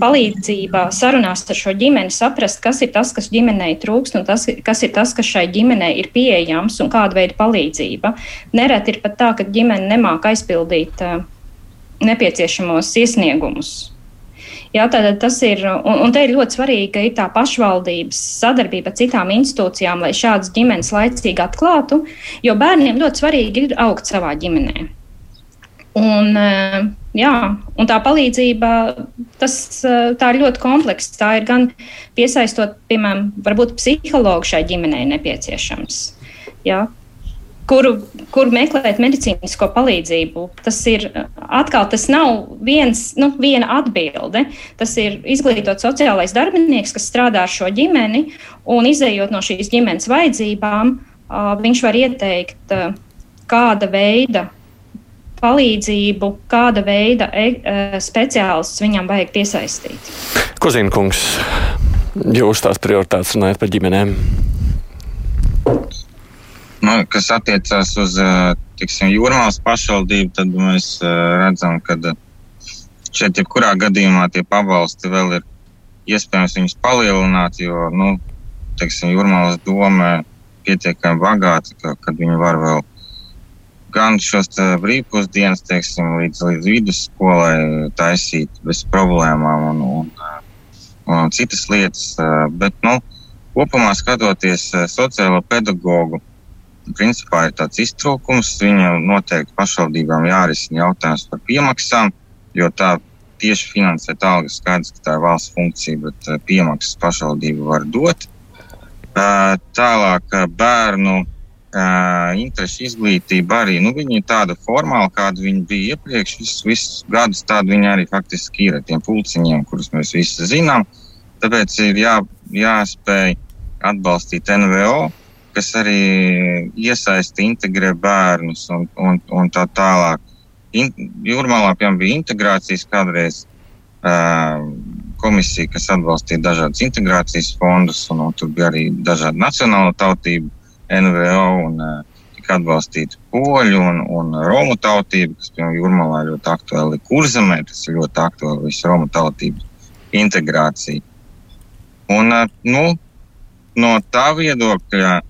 palīdzība sarunās ar šo ģimeni, saprast, kas ir tas, kas ģimenei trūkst, un tas, kas ir tas, kas šai ģimenei ir pieejams, un kāda veida palīdzība. Nereti ir pat tā, ka ģimene nemāk aizpildīt uh, nepieciešamos iesniegumus. Jā, tātad tas ir, un, un te ir ļoti svarīgi, ka ir tā pašvaldības sadarbība ar citām institūcijām, lai šādas ģimenes laicīgi atklātu, jo bērniem ļoti svarīgi ir augt savā ģimenē. Un, eh, jā, un tā palīdzība, tas, eh, tā ir ļoti kompleksa. Tā ir gan piesaistot, piemēram, psihologu šai ģimenei nepieciešams. Jā, kuru, kur meklēt medicīnisko palīdzību. Tas ir atkal, tas nav viens, nu, viena atbilde. Tas ir izglītots sociālais darbinieks, kas strādā ar šo ģimeni, un izējot no šīs ģimenes vajadzībām, viņš var ieteikt, kāda veida palīdzību, kāda veida e, speciālists viņam vajag piesaistīt. Kozīnkungs, jūs tās prioritātes runājat par ģimenēm? Nu, kas attiecās uz tiksim, jūrmālas pašvaldību, tad mēs redzam, ka šeit jebkurā gadījumā tie pabalsti vēl ir iespējams viņus palielināt, jo nu, teiksim, jūrmālas doma pietiekami bagāta, ka, kad viņi var vēl gan šos brīvpusdienas, teiksim, līdz, līdz vidusskolai taisīt bez problēmām un, un, un citas lietas. Bet, nu, kopumā skatoties sociālo pedagoģu principā ir tāds iztrūkums. Viņam noteikti pašvaldībām jārisina jautājums par piemaksām, jo tā tieši finansēt algas skaidrs, ka tā ir valsts funkcija, bet piemaksas pašvaldība var dot. Tālāk bērnu interešu izglītība arī, nu, viņi ir tāda formāla, kāda viņi bija iepriekš, visus, visus gadus tāda viņi arī faktiski ir ar tiem pulciņiem, kurus mēs visi zinām. Tāpēc ir jā, jāspēj atbalstīt NVO, kas arī iesaista, integrē bērnus un, un, un tā tālāk. In, Jūrmālā piemēram, bija integrācijas kādreiz uh, komisija, kas atbalstīja dažādas integrācijas fondus, un, un tur bija arī dažādi nacionālo tautību NVO. Un, uh, atbalstīt poļu un, un romu tautību, kas, piemēram, Jurmalā ļoti aktuāli ir kurzemē, tas ir ļoti aktuāli visu romu tautību integrācija. Un, nu, no tā viedokļa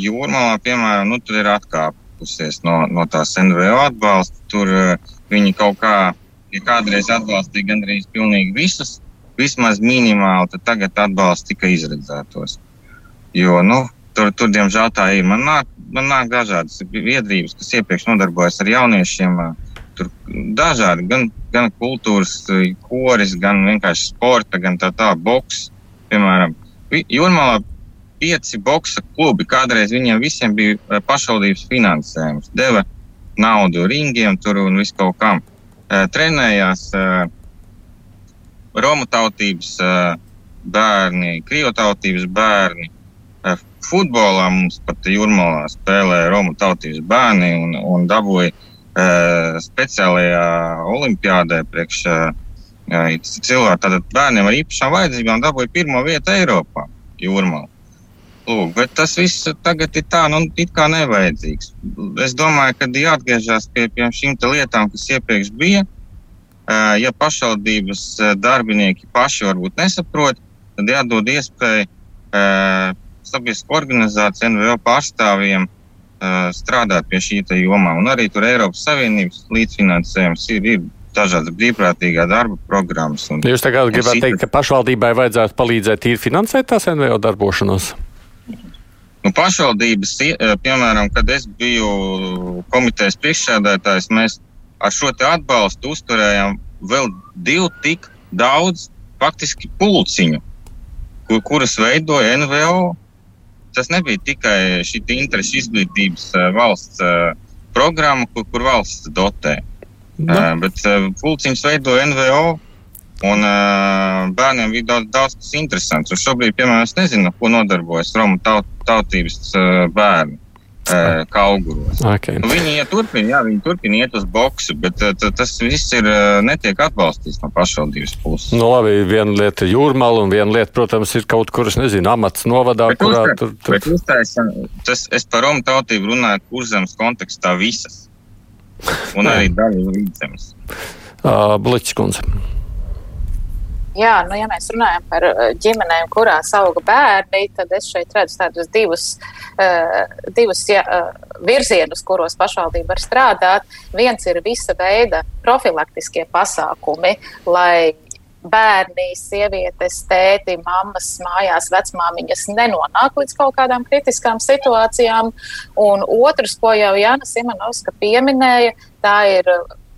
Jūrmalā, piemēram, nu, tur ir atkāpusies no, no tās NVO atbalsta. Tur uh, viņi kaut kā, ja kādreiz atbalstīja gandrīz pilnīgi visus, vismaz minimāli, tad tagad atbalsta tikai izredzētos. Jo, nu, tur, tur diemžēl tā ir. Man nāk, man nāk dažādas biedrības, kas iepriekš nodarbojas ar jauniešiem. Tur dažādi, gan, gan kultūras koris, gan vienkārši sporta, gan tā tā boks. Piemēram, Jūrmalā pieci boxa klubi. Kādreiz viņiem visiem bija pašvaldības finansējums. Deva naudu ringiem tur un visu kaut kam. Trenējās Romu tautības bērni, Krievu tautības bērni. Uh, futbolā mums pat jūrmalā spēlēja Romu tautības bērni un, un dabūja speciālajā olimpiādē priekš cilvēku, tātad bērniem ar īpašām vajadzībām dabūja pirmo vietu Eiropā jūrmā. Lūk, bet tas viss tagad ir tā, nu, it kā nevajadzīgs. Es domāju, ka jāatgriežas pie, pie šīm lietām, kas iepriekš bija. Ja pašvaldības darbinieki paši varbūt nesaprot, tad jādod iespēju sabiedriskā organizācija NVO pārstāvjiem strādāt pie šī jomā. Un arī tur Eiropas Savienības līdzfinansējums ir, ir dažādas brīvprātīgā darba programmas. Un, Jūs tagad gribētu teikt, ka pašvaldībai vajadzētu palīdzēt tīri finansēt tās NVO darbošanos? Nu, pašvaldības, piemēram, kad es biju komitejas priekšsēdētājs, mēs ar šo atbalstu uzturējām vēl divu tik daudz faktiski pulciņu, kur, kuras veidoja NVO. Tas nebija tikai šī interešu izglītības valsts programma, kur, kur valsts dotē. Nu. Uh, bet pulciņus veidoja NVO, un uh, bērniem bija daudz, daudz kas interesants. Un šobrīd, piemēram, es nezinu, ko nodarbojas Romu taut, tautības uh, bērni. Uh, kā auguros. Okay. Nu, viņi ja turpina, jā, viņi turpina iet uz boksu, bet uh, tas viss ir, uh, netiek atbalstīts no pašvaldības puses. Nu, labi, viena lieta ir jūrmāla, un viena lieta, protams, ir kaut kur, es nezinu, amats novadā, bet kurā uztā, tur. tur... Bet uztaisa, tas, es par Romu tautību runāju kurzemes kontekstā visas. Un arī daļa līdzemes. Uh, Bliķis kundze. Jā, nu, ja mēs runājam par ģimenēm, kurās auga bērni, tad es šeit redzu tādus divus, uh, divus ja, uh, virzienus, kuros pašvaldība var strādāt. Viens ir visa veida profilaktiskie pasākumi, lai bērni, sievietes, tēti, mammas mājās, vecmāmiņas nenonāk līdz kaut kādām kritiskām situācijām. Un otrs, ko jau Jāna Simonovska pieminēja, tā ir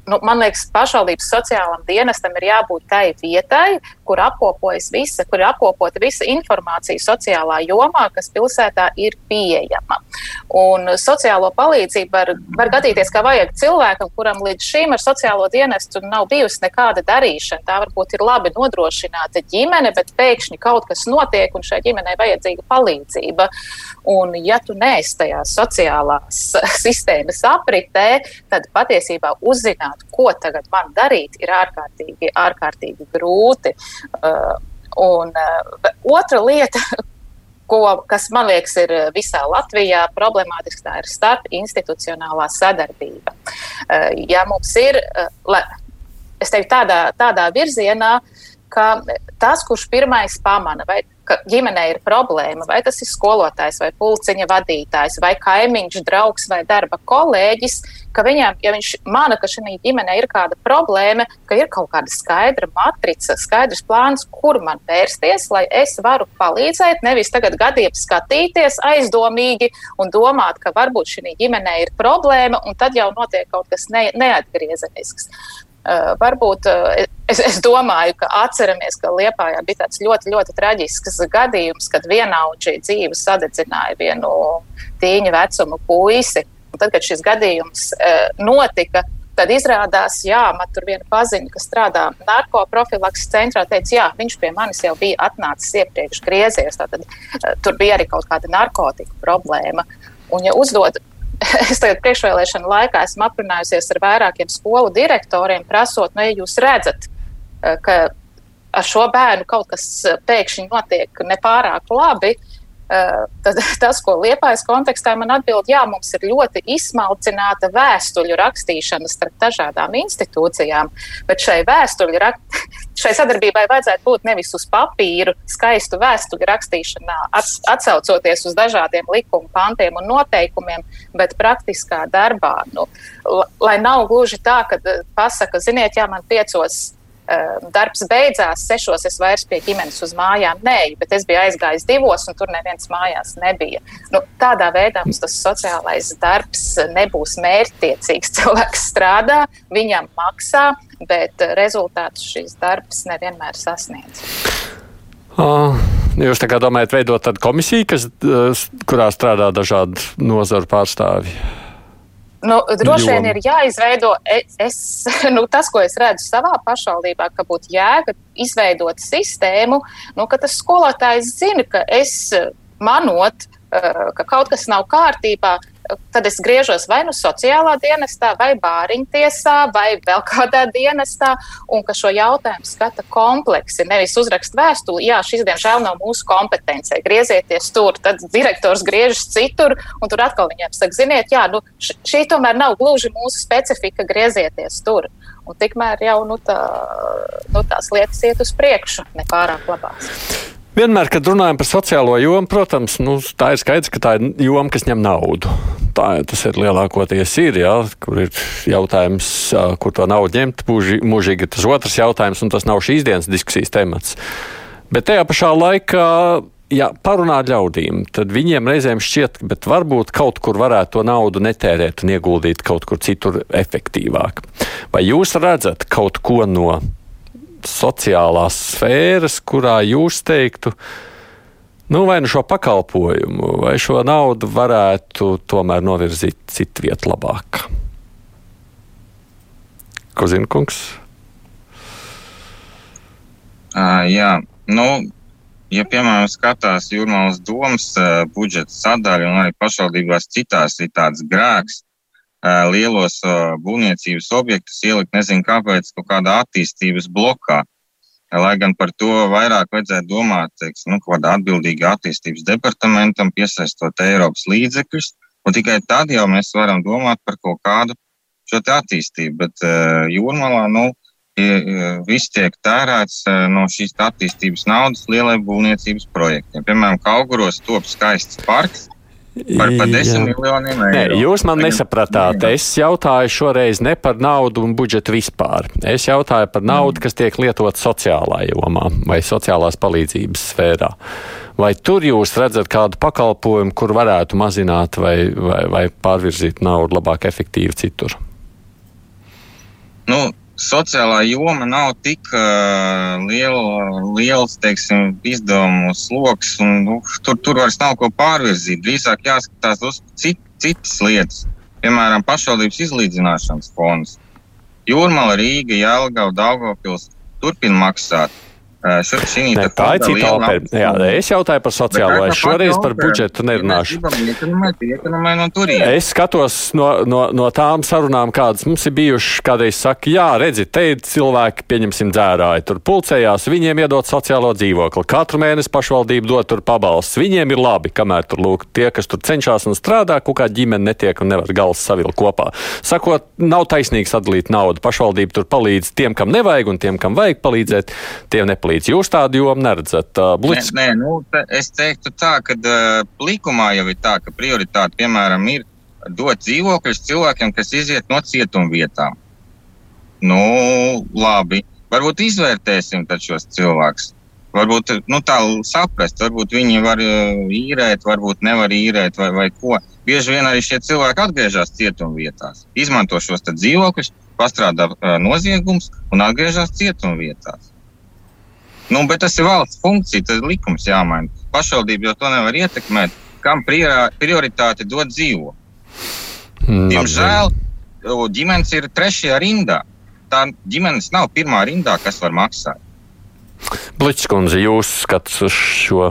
nu, man liekas, pašvaldības sociālajam dienestam ir jābūt tai vietai, kur apkopojas visa, kur ir apkopota visa informācija sociālā jomā, kas pilsētā ir pieejama. Un sociālo palīdzību var, var gadīties, ka vajag cilvēkam, kuram līdz šim ar sociālo dienestu nav bijusi nekāda darīšana. Tā varbūt ir labi nodrošināta ģimene, bet pēkšņi kaut kas notiek un šai ģimenei vajadzīga palīdzība. Un, ja tu neesi tajā sociālās sistēmas apritē, tad patiesībā uzzināt, ko tagad man darīt, ir ārkārtīgi, ārkārtīgi grūti. Uh, un uh, otra lieta, ko, kas man liekas ir visā Latvijā problemātiski, tā ir starpinstitucionālā sadarbība. Uh, ja mums ir, uh, es teiktu, tādā, tādā virzienā, ka tas, kurš pirmais pamana, vai ka ģimenē ir problēma, vai tas ir skolotājs, vai pulciņa vadītājs, vai kaimiņš, draugs vai darba kolēģis, ka viņam, ja viņš mana, ka šī ģimenē ir kāda problēma, ka ir kaut kāda skaidra matrica, skaidrs plāns, kur man vērsties, lai es varu palīdzēt, nevis tagad gadiem skatīties aizdomīgi un domāt, ka varbūt šī ģimenē ir problēma, un tad jau notiek kaut kas ne, neatgriezenisks. Uh, varbūt uh, es, es domāju, ka atceramies, ka Lietpājā bija tāds ļoti, ļoti traģisks gadījums, kad vienaudži dzīvi sadedzināja vienu tīņa vecumu puisi. Un tad, kad šis gadījums uh, notika, tad izrādās, jā, man tur viena paziņa, kas strādā narkoprofilakses centrā, teica, jā, viņš pie manis jau bija atnācis iepriekš griezies. Tātad, tur bija arī kaut kāda narkotika problēma. Un, ja uzdod es tagad priekšvēlēšana laikā esmu aprunājusies ar vairākiem skolu direktoriem, prasot, nu, ja jūs redzat, eh, ka ar šo bērnu kaut kas eh, pēkšņi notiek nepārāk labi, Eh, tad tas, ko liepājas kontekstā man atbild, jā, mums ir ļoti izsmalcināta vēstuļu rakstīšana starp dažādām institūcijām, bet šai vēstuļu rak... šai sadarbībai vajadzētu būt nevis uz papīru, skaistu vēstuļu rakstīšanā, atsaucoties uz dažādiem likuma pantiem un noteikumiem, bet praktiskā darbā. Nu, lai nav gluži tā, ka eh, pasaka, ziniet, jā, man piecos darbs beidzās, sešos es vairs pie ģimenes uz mājām neju, bet es biju aizgājis divos, un tur neviens mājās nebija. Nu, tādā veidā mums tas sociālais darbs nebūs mērķtiecīgs. Cilvēks strādā, viņam maksā, bet rezultātus šīs darbs nevienmēr sasniedz. Uh, jūs domājat, veidot tādu komisiju, kas, kurā strādā dažādu nozaru pārstāvji? Nu, droši vien ir jāizveido e, es, nu, tas, ko es redzu savā pašvaldībā, ka būtu jēga izveidot sistēmu, nu, ka tas skolotājs zina, ka es manot, e, ka kaut kas nav kārtībā, tad es griežos vai nu sociālā dienestā, vai bāriņtiesā, vai vēl kādā dienestā, un ka šo jautājumu skata kompleksi. Nevis uzrakst vēstuli, jā, šis diemžēl nav mūsu kompetencija, griezieties tur, tad direktors griežas citur, un tur atkal viņiem saka, ziniet, jā, nu, šī tomēr nav gluži mūsu specifika, griezieties tur. Un tikmēr jau nu, tā, nu, tās lietas iet uz priekšu, nepārāk labās. Vienmēr, kad runājam par sociālo jomu, protams, nu, tā ir skaidrs, ka tā ir joma, kas ņem naudu. Tā tas ir lielākoties ir, jā, kur ir jautājums, kur to naudu ņemt. Mūžīgi, mūžīgi tas otrs jautājums, un tas nav šīs dienas diskusijas temats. Bet tajā pašā laikā, ja parunā ļaudīm, tad viņiem reizēm šķiet, ka varbūt kaut kur varētu to naudu netērēt un ieguldīt kaut kur citur efektīvāk. Vai jūs redzat kaut ko no sociālās sfēras, kurā jūs teiktu, nu, vai nu šo pakalpojumu, vai šo naudu varētu tomēr novirzīt citu vietu labāk? Ko zina kungs? Uh, jā, nu, ja piemēram skatās jūrmālas domas uh, budžeta sadaļu un arī pašvaldībās citās ir tāds grēks, lielos būvniecības objektus ielikt, nezinu kāpēc, kaut kādā attīstības blokā. Lai gan par to vairāk vajadzētu domāt, teiks, nu, kādā atbildīgā attīstības departamentam, piesaistot Eiropas līdzekļus, un tikai tad jau mēs varam domāt par kaut kādu šo attīstību. Bet uh, jūrmalā, nu, viss tiek tērēts no šīs attīstības naudas lielai būvniecības projektiem. Piemēram, Kauguros top skaists parks, Par, par. Nē, jūs man nesapratāt. Es jautāju šoreiz ne par naudu un budžetu vispār. Es jautāju par naudu, kas tiek lietot sociālā jomā vai sociālās palīdzības sfērā. Vai tur jūs redzat kādu pakalpojumu, kur varētu mazināt vai, vai, vai pārvirzīt naudu labāk, efektīvi citur? Nu, sociālā joma nav tik uh, liela, liels teiksim, izdevumu sloks, un nu, tur, tur vairs nav ko pārvirzīt. Drīzāk jāskatās uz cit, citas lietas, piemēram, pašvaldības izlīdzināšanas fonds. Jūrmala, Rīga, Jēlgava, Daugavpils turpina maksāt. Šī ne, tā ir cita opera. Jā, es jautāju par sociālo. Es šoreiz par budžetu nerunāšu. Es skatos no, no, no tām sarunām, kādas mums ir bijušas, kādreiz saka, jā, redzi, te ir cilvēki, pieņemsim dzērāji, tur pulcējās, viņiem iedot sociālo dzīvokli. Katru mēnesi pašvaldība dod tur pabalsts. Viņiem ir labi, kamēr tur lūk tie, kas tur cenšas un strādā, kaut kā ģimene netiek un nevar galvas savilkt kopā. Sakot, nav taisnīgi sadalīt naudu. Pašvaldība tur palīdz tiem, kam nevajag, un tiem, kam vajag palīdzēt, tiem nepalīdz līdz. Jūs tādu jomu neredzat. Blitz... Nē, nē nu, es teiktu tā, ka uh, likumā jau ir tā, ka prioritāte, piemēram, ir dot dzīvokļus cilvēkiem, kas iziet no cietumvietām. Nu, labi, varbūt izvērtēsim šos cilvēkus. Varbūt nu, tā saprast, varbūt viņi var īrēt, varbūt nevar īrēt, vai, vai ko. Bieži vien arī šie cilvēki atgriežas cietumvietās, izmanto šos dzīvokļus, pastrādā noziegums un atgriežas cietumvietās. Nu, bet tas ir valsts funkcija, tas likums jāmaina. Pašvaldība jau to nevar ietekmēt, kam prioritāti dod dzīvo. Mm, Diemžēl ģimenes ir trešajā rindā. Tā ģimenes nav pirmā rindā, kas var maksāt. Blitskundze, jūs skatāt uz šo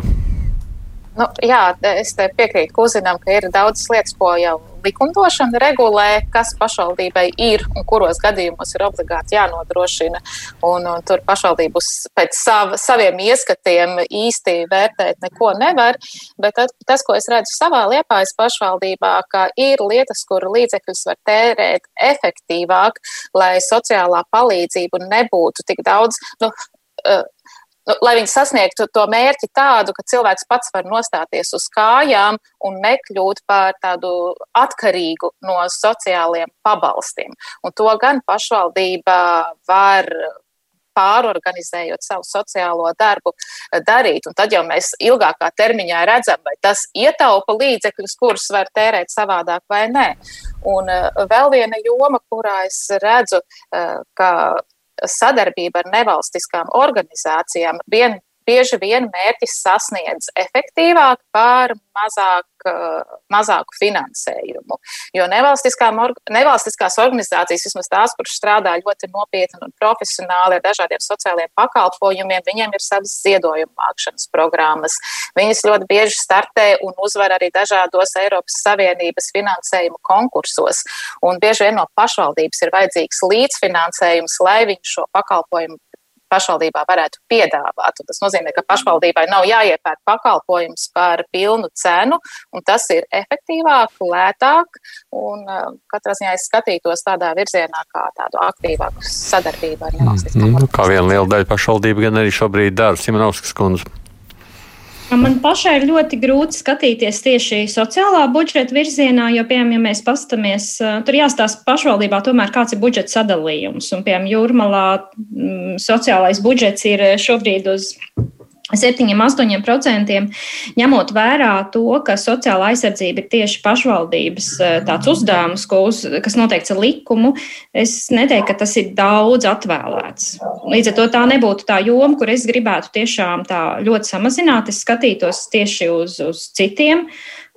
Nu, jā, es piekrītu Kuzinam, ka ir daudzas lietas, ko jau likumdošana regulē, kas pašvaldībai ir un kuros gadījumos ir obligāti jānodrošina. Un, un tur pašvaldības pēc sav, saviem ieskatiem īsti vērtēt neko nevar. Bet tas, ko es redzu savā liepājas pašvaldībā, ka ir lietas, kur līdzekļus var tērēt efektīvāk, lai sociālā palīdzība nebūtu tik daudz. Nu, nu, lai viņi sasniegtu to mērķi tādu, ka cilvēks pats var nostāties uz kājām un nekļūt par tādu atkarīgu no sociāliem pabalstiem. Un to gan pašvaldība var pārorganizējot savu sociālo darbu, darīt. Un tad jau mēs ilgākā termiņā redzam, vai tas ietaupa līdzekļus, kurus var tērēt savādāk vai nē. Un uh, vēl viena joma, kurā es redzu, uh, ka sadarbība ar nevalstiskām organizācijām vien bieži vien mērķis sasniedz efektīvāk par mazāk, mazāku finansējumu. Jo nevalstiskās organizācijas, vismaz tās, kuras strādā ļoti nopietni un profesionāli ar dažādiem sociālajiem pakalpojumiem, viņiem ir savas ziedojuma mākšanas programmas. Viņas ļoti bieži startē un uzvar arī dažādos Eiropas Savienības finansējuma konkursos. Un bieži vien no pašvaldības ir vajadzīgs līdzfinansējums, lai viņi šo pakalpojumu pašvaldībā varētu piedāvāt. Un tas nozīmē, ka pašvaldībai nav jāiepērk pakalpojums par pilnu cenu, un tas ir efektīvāk, lētāk. Un, uh, katrā ziņā es skatītos tādā virzienā, kā tādu aktīvāku sadarbību ar nevalstiskām mm, mm, Kā viena liela daļa pašvaldība gan arī šobrīd dara Simonovskas kundze. Man pašai ir ļoti grūti skatīties tieši sociālā budžeta virzienā, jo, piemēram, ja mēs paskatāmies, tur jāstāsta pašvaldībā, tomēr kāds ir budžeta sadalījums. Un, piemēram, Jūrmalā m, sociālais budžets ir šobrīd uz 7-8%, ņemot vērā to, ka sociāla aizsardzība ir tieši pašvaldības eh, tāds uzdevums, uz, kas noteikts ar likumu, es neteiktu, ka tas ir daudz atvēlēts. Līdz ar to tā nebūtu tā joma, kur es gribētu tiešām tā ļoti samazināt. Es skatītos tieši uz, uz citiem.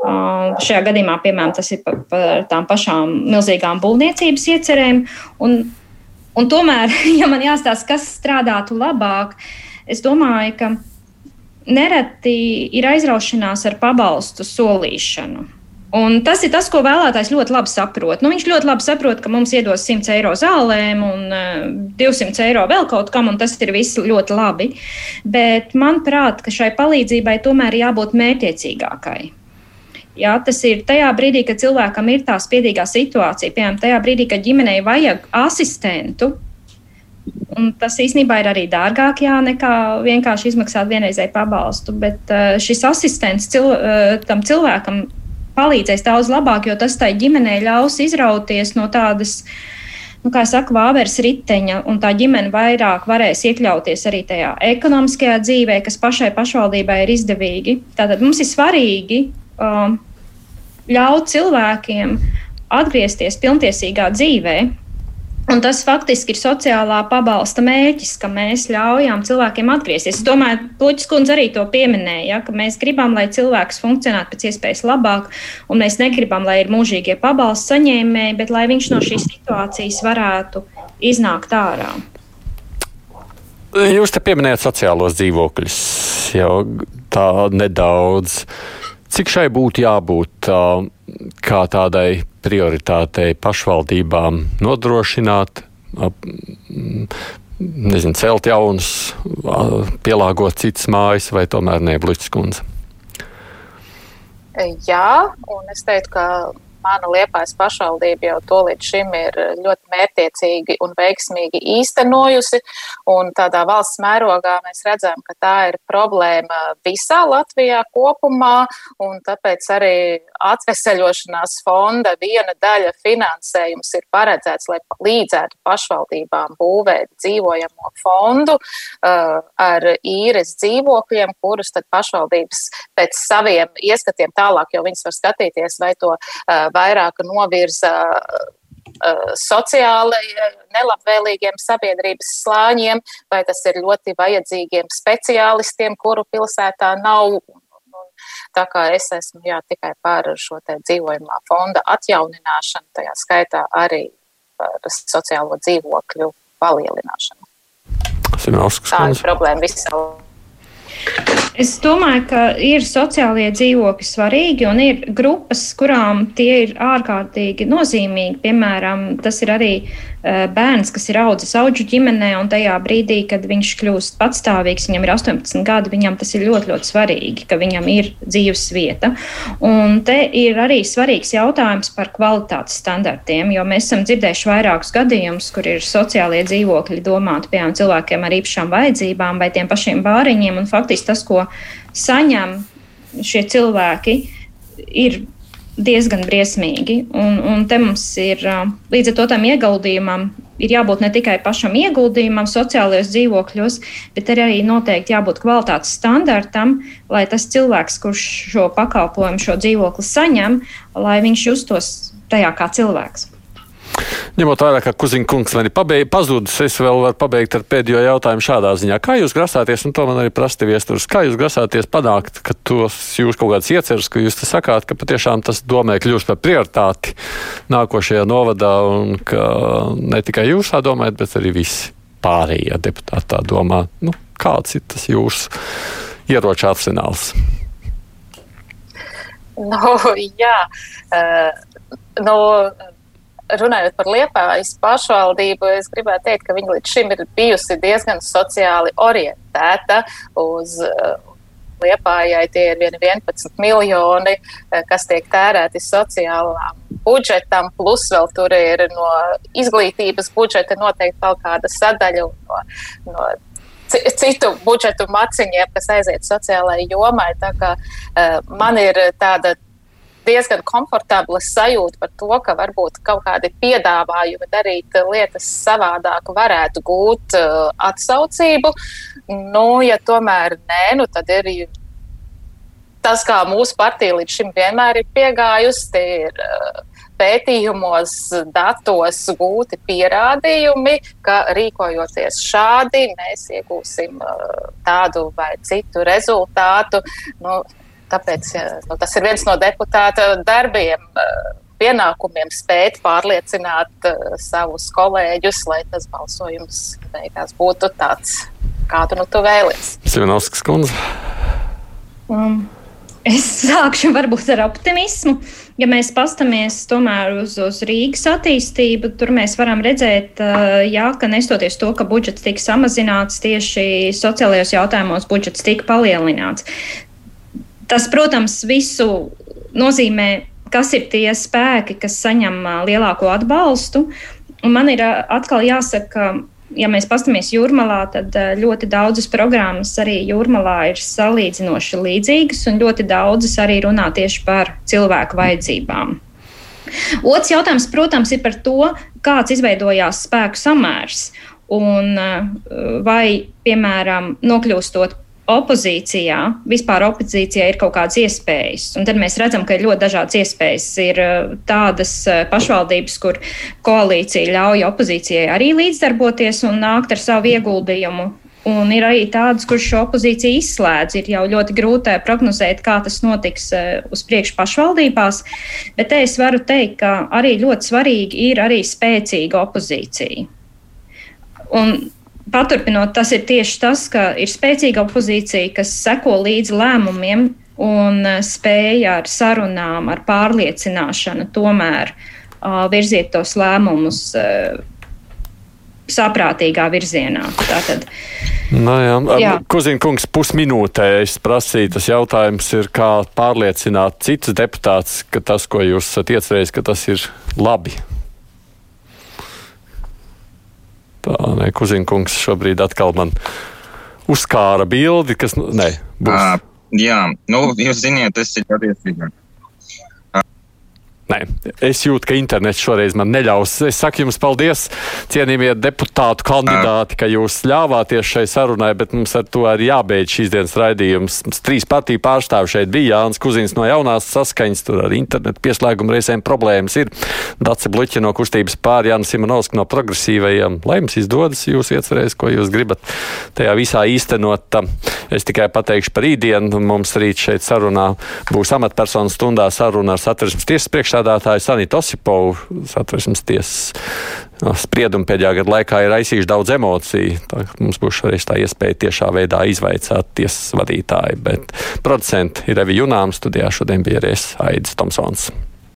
Uh, šajā gadījumā, piemēram, tas ir par pa tām pašām milzīgām būvniecības iecerēm. Un, un tomēr, ja man jāstāsta, kas strādātu labāk, es domāju, ka nereti ir aizraušanās ar pabalstu solīšanu. Un tas ir tas, ko vēlētājs ļoti labi saprot. Nu, viņš ļoti labi saprot, ka mums iedos 100 eiro zālēm un uh, eh, 200 eiro vēl kaut kam, un tas ir viss ļoti labi. Bet manuprāt, ka šai palīdzībai tomēr jābūt mērķiecīgākai. Jā, tas ir tajā brīdī, kad cilvēkam ir tā spiedīgā situācija, piemēram, tajā brīdī, kad ģimenei vajag asistentu, Un tas īstenībā ir arī dārgāk jā, nekā vienkārši izmaksāt vienreizēju pabalstu. Bet uh, šis asistents cil, uh, tam cilvēkam palīdzēs daudz labāk, jo tas tai ģimenei ļaus izrauties no tādas. Nu, kā saka, vāveres riteņa, un tā ģimene vairāk varēs iekļauties arī tajā ekonomiskajā dzīvē, kas pašai pašvaldībai ir izdevīgi. Tātad mums ir svarīgi um, ļaut cilvēkiem atgriezties pilntiesīgā dzīvē, Un tas faktiski ir sociālā pabalsta mērķis, ka mēs ļaujam cilvēkiem atgriezties. Es domāju, Puķis kundze arī to pieminēja, ja, ka mēs gribam, lai cilvēks funkcionētu pēc iespējas labāk, un mēs negribam, lai ir mūžīgie pabalsta saņēmēji, bet lai viņš no šīs situācijas varētu iznākt ārā. Jūs te pieminējat sociālos dzīvokļus jau tā nedaudz. Cik šai būtu jābūt kā tādai prioritātei pašvaldībām nodrošināt, nezinu, celt jaunas, pielāgot citas mājas, vai tomēr ne Bluķis kundze? Jā, un es teiktu, ka mana liepais pašvaldība jau to līdz šim ir ļoti mērtiecīgi un veiksmīgi īstenojusi. Un tādā valsts mērogā mēs redzam, ka tā ir problēma visā Latvijā kopumā, un tāpēc arī atveseļošanās fonda viena daļa finansējums ir paredzēts, lai līdzētu pašvaldībām būvēt dzīvojamo fondu uh, ar īres dzīvokļiem, kurus tad pašvaldības pēc saviem ieskatiem tālāk jau viņas var skatīties, vai to uh, vairāk novirza sociāli nelabvēlīgiem sabiedrības slāņiem, vai tas ir ļoti vajadzīgiem speciālistiem, kuru pilsētā nav. Tā kā es esmu jā, tikai par šo dzīvojumā fonda atjaunināšanu, tajā skaitā arī par sociālo dzīvokļu palielināšanu. Tā ir problēma visā Es domāju, ka ir sociālie dzīvokļi svarīgi un ir grupas, kurām tie ir ārkārtīgi nozīmīgi. Piemēram, tas ir arī Eh, bērns, kas ir audzis auģu ģimenē, un tajā brīdī, kad viņš kļūst patstāvīgs, viņam ir 18 gadi, viņam tas ir ļoti, ļoti svarīgi, ka viņam ir dzīves vieta. Un te ir arī svarīgs jautājums par kvalitātes standartiem, jo mēs esam dzirdējuši vairākus gadījumus, kur ir sociālie dzīvokļi domāti, piemēram, cilvēkiem ar īpašām vajadzībām vai tiem pašiem bāriņiem, un faktiski tas, ko saņem šie cilvēki, ir diezgan briesmīgi. Un, un te mums ir līdz ar to tam ieguldījumam. Ir jābūt ne tikai pašam ieguldījumam sociālajos dzīvokļos, bet arī noteikti jābūt kvalitātes standartam, lai tas cilvēks, kurš šo pakalpojumu, šo dzīvokli saņem, lai viņš justos tajā kā cilvēks. Ņemot vērā, ka Kuziņa kungs man ir pabeig, pazudis, es vēl varu pabeigt ar pēdējo jautājumu šādā ziņā. Kā jūs grasāties, un to man arī prasti viesturs, kā jūs grasāties panākt, ka tos jūs kaut kāds ieceras, ka jūs te sakāt, ka patiešām tas domē kļūst par prioritāti nākošajā novadā, un ka ne tikai jūs tā domājat, bet arī visi pārējie deputāti tā domā. Nu, kāds ir tas jūsu ieroču arsenāls? Nu, jā, uh, nu, runājot par Liepājas pašvaldību, es gribētu teikt, ka viņa līdz šim ir bijusi diezgan sociāli orientēta uz uh, Liepājai tie ir 11 miljoni, uh, kas tiek tērēti sociālām budžetam, plus vēl tur ir no izglītības budžeta noteikti kaut kāda sadaļa no, no citu budžetu maciņiem, kas aiziet sociālajai jomai. Tā kā uh, man ir tāda diezgan komfortabla sajūta par to, ka varbūt kaut kādi piedāvājumi darīt lietas savādāk varētu gūt uh, atsaucību. Nu, ja tomēr nē, nu tad ir tas, kā mūsu partija līdz šim vienmēr ir piegājusi, ir uh, pētījumos, datos gūti pierādījumi, ka rīkojoties šādi, mēs iegūsim uh, tādu vai citu rezultātu. Nu, Tāpēc nu, tas ir viens no deputāta darbiem. Eh, pienākumiem spēt pārliecināt uh, savus kolēģus, lai tas balsojums beigās būtu tāds, kādu nu tu vēlies. Sivinovskas kundze. Um, es sākšu varbūt ar optimismu. Ja mēs pastamies tomēr uz, uz Rīgas attīstību, tur mēs varam redzēt, uh, jā, ka nestoties to, ka budžets tika samazināts, tieši sociālajos jautājumos budžets tika palielināts. Tas, protams, visu nozīmē, kas ir tie spēki, kas saņem lielāko atbalstu. Un man ir atkal jāsaka, ja mēs paskatāmies jūrmalā, tad ļoti daudzas programmas arī jūrmalā ir salīdzinoši līdzīgas, un ļoti daudzas arī runā tieši par cilvēku vajadzībām. Otrs jautājums, protams, ir par to, kāds izveidojās spēku samērs. Un vai, piemēram, nokļūstot opozīcijā, vispār opozīcijā ir kaut kādas iespējas. Un tad mēs redzam, ka ir ļoti dažādas iespējas. Ir uh, tādas uh, pašvaldības, kur koalīcija ļauj opozīcijai arī līdzdarboties un nākt ar savu ieguldījumu. Un ir arī tādas, kurš šo opozīciju izslēdz. Ir jau ļoti grūti prognozēt, kā tas notiks uz priekšu pašvaldībās. Bet te es varu teikt, ka arī ļoti svarīgi ir arī spēcīga opozīcija. Un paturpinot, tas ir tieši tas, ka ir spēcīga opozīcija, kas seko līdzi lēmumiem un eh, spēja ar sarunām, ar pārliecināšanu tomēr uh, virziet tos lēmumus uh, saprātīgā virzienā. Tātad, No nu jā, jā. Kuzina kungs, pusminūtē es prasīju, tas jautājums ir, kā pārliecināt citus deputātus, ka tas, ko jūs esat iecerējis, ka tas ir labi Tā, nē, Kuzinkungs šobrīd atkal man uzkāra bildi, kas, nē, būs. Uh, jā, nu, jūs ziniet, esmu ļoti iesīgāk. Nē, es jūtu, ka internets šoreiz man neļaus. Es saku jums paldies, cienījamie deputātu kandidāti, ka jūs ļāvāties šai sarunai, bet mums ar to arī jābeidz šīs dienas raidījums. Mums trīs partiju pārstāvi šeit bija Jānis Kuzins no jaunās saskaņas, tur ar internetu pieslēgumu reizēm problēmas ir. Dace Bluķa no kustības pār, Jānis Simonovski no progresīvajiem. Lai jums izdodas, jūs iecerēs, ko jūs gribat tajā visā īstenot. Es tikai pateikšu par rītdienu. Mums rīt šeit sarunā būs amatpersonu stundā saruna ar satversmes tiesas priekšā priekšsādātāja Sanita Osipovu satversmes tiesas spriedumu pēdējā gada laikā ir aizsījuši daudz emociju. Tā, mums būs arī tā iespēja tiešā veidā izvaicāt tiesas vadītāju, bet producenti ir Evi Junām studijā šodien bija arī Aidis Tomsons.